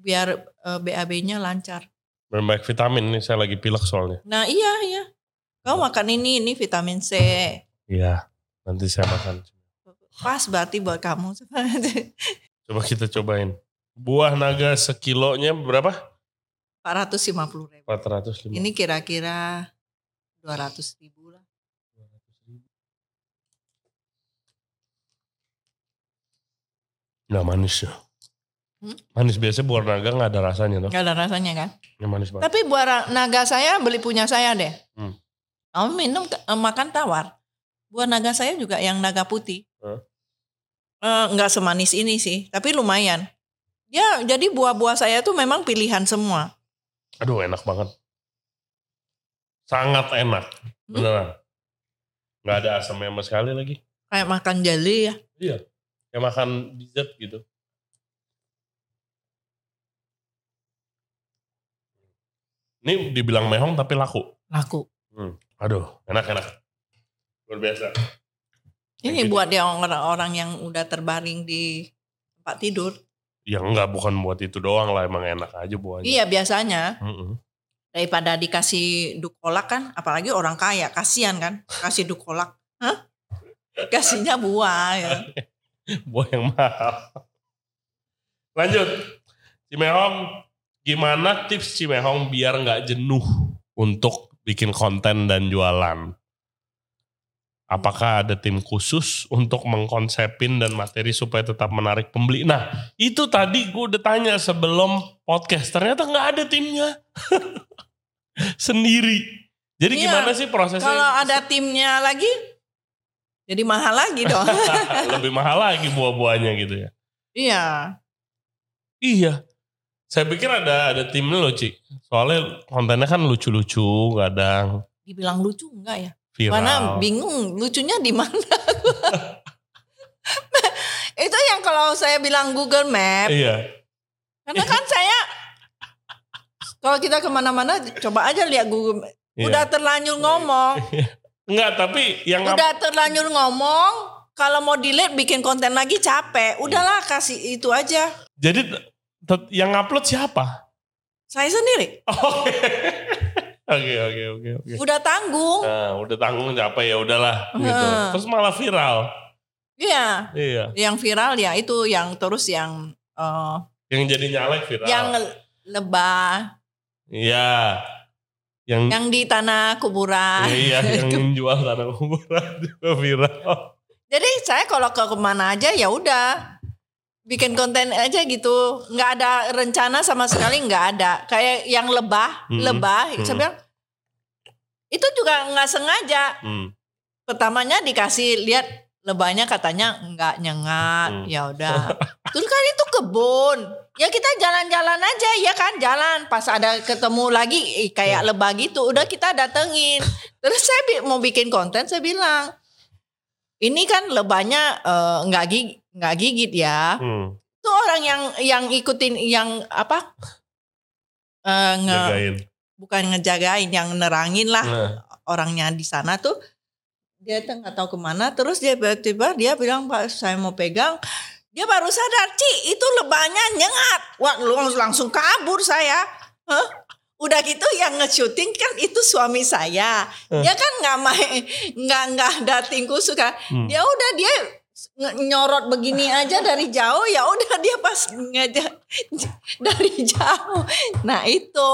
[SPEAKER 2] biar eh, BAB-nya lancar.
[SPEAKER 1] Dan baik vitamin ini saya lagi pilek soalnya.
[SPEAKER 2] Nah iya iya. Kau makan ini, ini vitamin C.
[SPEAKER 1] Iya. Nanti saya makan.
[SPEAKER 2] Pas berarti buat kamu.
[SPEAKER 1] Coba kita cobain. Buah naga sekilonya berapa?
[SPEAKER 2] 450 ribu.
[SPEAKER 1] 450.
[SPEAKER 2] Ini kira-kira 200 ribu lah.
[SPEAKER 1] Nggak manis ya.
[SPEAKER 2] Hmm?
[SPEAKER 1] Manis biasa buah naga nggak ada rasanya tuh.
[SPEAKER 2] Gak ada rasanya kan.
[SPEAKER 1] Ini manis banget.
[SPEAKER 2] Tapi buah naga saya beli punya saya deh.
[SPEAKER 1] Hmm.
[SPEAKER 2] Kamu minum eh, makan tawar. Buah naga saya juga yang naga putih.
[SPEAKER 1] Hah?
[SPEAKER 2] Eh, nggak semanis ini sih, tapi lumayan. Ya, jadi buah-buah saya tuh memang pilihan semua.
[SPEAKER 1] Aduh enak banget. Sangat enak.
[SPEAKER 2] Hmm?
[SPEAKER 1] Beneran. Nggak ada asamnya sama sekali lagi.
[SPEAKER 2] Kayak makan jelly ya.
[SPEAKER 1] Iya. Kayak makan dessert gitu. Ini dibilang mehong tapi laku.
[SPEAKER 2] Laku.
[SPEAKER 1] Aduh, enak-enak. Luar biasa.
[SPEAKER 2] Ini buat yang orang-orang yang udah terbaring di tempat tidur.
[SPEAKER 1] Ya enggak, bukan buat itu doang lah. Emang enak aja buahnya.
[SPEAKER 2] Iya biasanya
[SPEAKER 1] Mm-mm.
[SPEAKER 2] daripada dikasih dukolak kan, apalagi orang kaya kasihan kan, kasih dukolak. Hah? Kasihnya buah ya.
[SPEAKER 1] Buah yang mahal. Lanjut. Cimehong, gimana tips Cimehong biar nggak jenuh untuk bikin konten dan jualan? Apakah ada tim khusus untuk mengkonsepin dan materi supaya tetap menarik pembeli? Nah, itu tadi gue udah tanya sebelum podcast. Ternyata nggak ada timnya. Sendiri. Jadi
[SPEAKER 2] Iya.
[SPEAKER 1] gimana sih prosesnya?
[SPEAKER 2] Kalau ada timnya lagi, jadi mahal lagi dong.
[SPEAKER 1] Lebih mahal lagi buah-buahnya gitu ya.
[SPEAKER 2] iya.
[SPEAKER 1] Iya. Saya pikir ada ada timnya loh, Ci. Soalnya kontennya kan lucu-lucu, kadang
[SPEAKER 2] Dibilang lucu enggak ya?
[SPEAKER 1] viral.
[SPEAKER 2] Mana bingung lucunya di mana? Itu yang kalau saya bilang Google Map,
[SPEAKER 1] Iya.
[SPEAKER 2] karena kan saya kalau kita ke mana-mana coba aja lihat Google Map.
[SPEAKER 1] iya.
[SPEAKER 2] Udah terlanjur ngomong,
[SPEAKER 1] Enggak, tapi yang
[SPEAKER 2] udah terlanjur ngomong. Kalau mau delete bikin konten lagi capek. Udahlah kasih itu aja.
[SPEAKER 1] jadi yang upload siapa?
[SPEAKER 2] Saya sendiri
[SPEAKER 1] Oke. Oke, oke, oke, oke.
[SPEAKER 2] udah tanggung.
[SPEAKER 1] Nah, udah tanggung capek ya udahlah gitu.
[SPEAKER 2] Heeh.
[SPEAKER 1] Terus malah viral.
[SPEAKER 2] Iya,
[SPEAKER 1] Iya.
[SPEAKER 2] yang viral ya itu yang terus yang eh,
[SPEAKER 1] Yang jadi nyalek viral.
[SPEAKER 2] yang lebah,
[SPEAKER 1] Iya. Yang
[SPEAKER 2] yang di tanah kuburan.
[SPEAKER 1] iya, yang jual tanah kuburan juga viral.
[SPEAKER 2] Jadi saya kalau ke ke mana aja ya udah bikin konten aja gitu, nggak ada rencana sama sekali nggak ada. Kayak yang lebah,
[SPEAKER 1] Mhm.
[SPEAKER 2] lebah,
[SPEAKER 1] Mhm.
[SPEAKER 2] saya bilang itu juga nggak sengaja.
[SPEAKER 1] Hmm.
[SPEAKER 2] Pertamanya dikasih lihat lebahnya katanya nggak nyengat
[SPEAKER 1] Hmm.
[SPEAKER 2] ya udah. Terus kan itu kebun. Ya kita jalan-jalan aja ya kan? Jalan. Pas ada ketemu lagi kayak lebah gitu udah kita datengin. Terus saya bi- mau bikin konten saya bilang ini kan lebahnya eh, nggak gigit nggak gigit ya.
[SPEAKER 1] Hmm,
[SPEAKER 2] itu orang yang yang ikutin yang apa? Eh, nge-
[SPEAKER 1] jagain.
[SPEAKER 2] bukan ngejagain yang nerangin lah
[SPEAKER 1] Nah,
[SPEAKER 2] orangnya di sana tuh dia tuh nggak tahu ke mana terus dia tiba-tiba dia bilang pak saya mau pegang. Dia baru sadar Ci itu lebahnya nyengat. Wah lu langsung kabur saya. Hah? udah gitu yang nge-shooting kan itu suami saya.
[SPEAKER 1] Eh.
[SPEAKER 2] dia kan nggak main nggak nggak dating khusus kan
[SPEAKER 1] Hmm.
[SPEAKER 2] dia udah dia nyorot begini aja dari jauh ya udah dia pas ngajak dari jauh. Nah itu.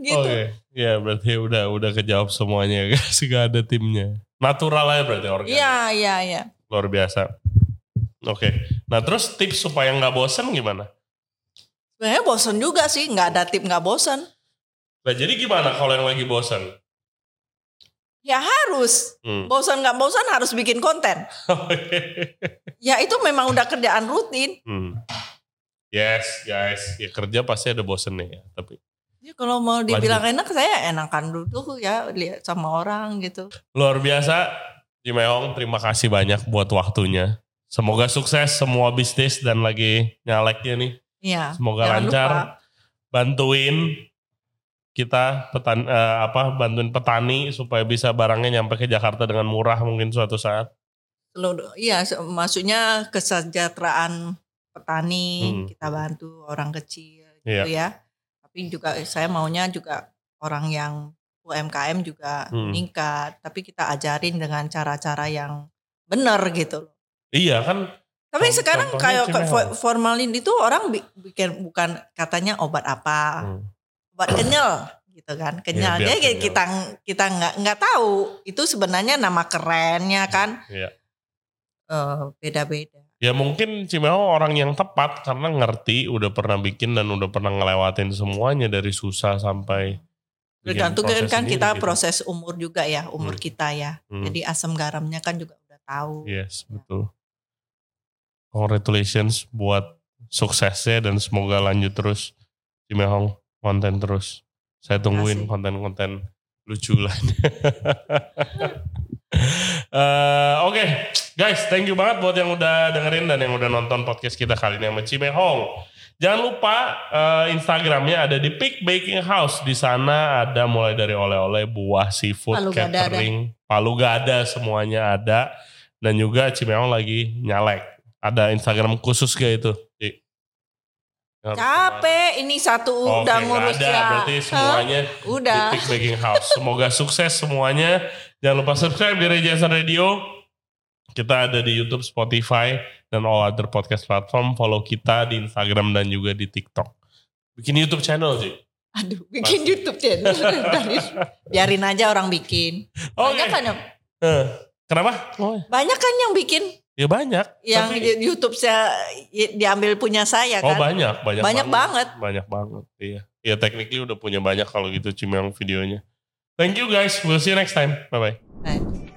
[SPEAKER 2] Gitu.
[SPEAKER 1] Oke, ya berarti udah udah kejawab semuanya guys, gak ada timnya. Natural aja berarti organik.
[SPEAKER 2] Iya, iya, iya.
[SPEAKER 1] Luar biasa. Oke, nah terus tips supaya nggak bosen gimana?
[SPEAKER 2] Sebenarnya bosen juga sih, nggak ada tip nggak bosen.
[SPEAKER 1] Nah jadi gimana kalau yang lagi bosen?
[SPEAKER 2] Ya harus,
[SPEAKER 1] Hmm.
[SPEAKER 2] bosen nggak bosen harus bikin konten. Ya itu memang udah kerjaan rutin.
[SPEAKER 1] Hmm. Yes guys, ya kerja pasti ada bosennya ya. Tapi
[SPEAKER 2] Ya kalau mau dibilang enak, saya enakan dulu ya lihat sama orang gitu.
[SPEAKER 1] luar biasa, Jimeong terima kasih banyak buat waktunya. Semoga sukses semua bisnis dan lagi nyaleknya nih.
[SPEAKER 2] Iya.
[SPEAKER 1] Semoga lancar.
[SPEAKER 2] lupa.
[SPEAKER 1] Bantuin kita petan, eh, apa bantuin petani supaya bisa barangnya nyampe ke Jakarta dengan murah mungkin suatu saat.
[SPEAKER 2] Seluruh- Iya, maksudnya kesejahteraan petani
[SPEAKER 1] Hmm.
[SPEAKER 2] kita bantu orang kecil
[SPEAKER 1] Iya.
[SPEAKER 2] gitu ya. Tapi juga saya maunya juga orang yang UMKM juga
[SPEAKER 1] Hmm.
[SPEAKER 2] meningkat. Tapi kita ajarin dengan cara-cara yang benar gitu loh.
[SPEAKER 1] Iya kan
[SPEAKER 2] Tapi
[SPEAKER 1] Contoh-
[SPEAKER 2] sekarang kayak formalin itu orang bi- bikin bukan katanya obat apa,
[SPEAKER 1] hmm,
[SPEAKER 2] obat kenyal gitu kan, kenyal.
[SPEAKER 1] biar
[SPEAKER 2] Jadi
[SPEAKER 1] kenyal.
[SPEAKER 2] kita kita nggak nggak tahu itu sebenarnya nama kerennya kan
[SPEAKER 1] iya.
[SPEAKER 2] eh, beda-beda.
[SPEAKER 1] Ya mungkin Cimeho orang yang tepat karena ngerti, udah pernah bikin dan udah pernah ngelewatin semuanya dari susah sampai
[SPEAKER 2] Tergantung kan
[SPEAKER 1] sendiri
[SPEAKER 2] kita
[SPEAKER 1] gitu.
[SPEAKER 2] proses umur juga ya, umur
[SPEAKER 1] Hmm.
[SPEAKER 2] kita ya.
[SPEAKER 1] Hmm.
[SPEAKER 2] Jadi asam garamnya kan juga udah tahu.
[SPEAKER 1] Yes, betul. Congratulations buat suksesnya dan semoga lanjut terus Cimehong konten terus. Saya tungguin konten-konten lucu lainnya. Eh, Oke, guys, thank you banget buat yang udah dengerin dan yang udah nonton podcast kita kali ini sama Cimehong. Jangan lupa eh, Instagramnya ada di Peak Baking House. Di sana ada mulai dari oleh-oleh, buah, seafood,
[SPEAKER 2] Palu gada ada.
[SPEAKER 1] catering, palu gada semuanya ada. Dan juga Cimehong lagi nyalek. Ada Instagram khusus gak itu?
[SPEAKER 2] Capek ini satu udah
[SPEAKER 1] Oke,
[SPEAKER 2] ngurus
[SPEAKER 1] ada.
[SPEAKER 2] ya.
[SPEAKER 1] Berarti semuanya
[SPEAKER 2] Udah.
[SPEAKER 1] di Peak Baking House. Semoga sukses semuanya. Jangan lupa subscribe di Rejasan Radio. Kita ada di YouTube, Spotify, dan all other podcast platform. Follow kita di Instagram dan juga di TikTok. Bikin YouTube channel sih.
[SPEAKER 2] Aduh, bikin YouTube channel. Biarin aja orang bikin.
[SPEAKER 1] Oke.
[SPEAKER 2] Banyak kan yang
[SPEAKER 1] Eh, Kenapa? Oh,
[SPEAKER 2] banyak kan yang bikin
[SPEAKER 1] ya banyak.
[SPEAKER 2] yang
[SPEAKER 1] Tapi-
[SPEAKER 2] di- YouTube saya diambil punya saya
[SPEAKER 1] oh
[SPEAKER 2] kan.
[SPEAKER 1] banyak, banyak,
[SPEAKER 2] Banyak banget.
[SPEAKER 1] Banyak banget, iya. Ya technically udah punya banyak kalau gitu Cimeng videonya. Thank you guys, we'll see you next time. Bye-bye.
[SPEAKER 2] Nah,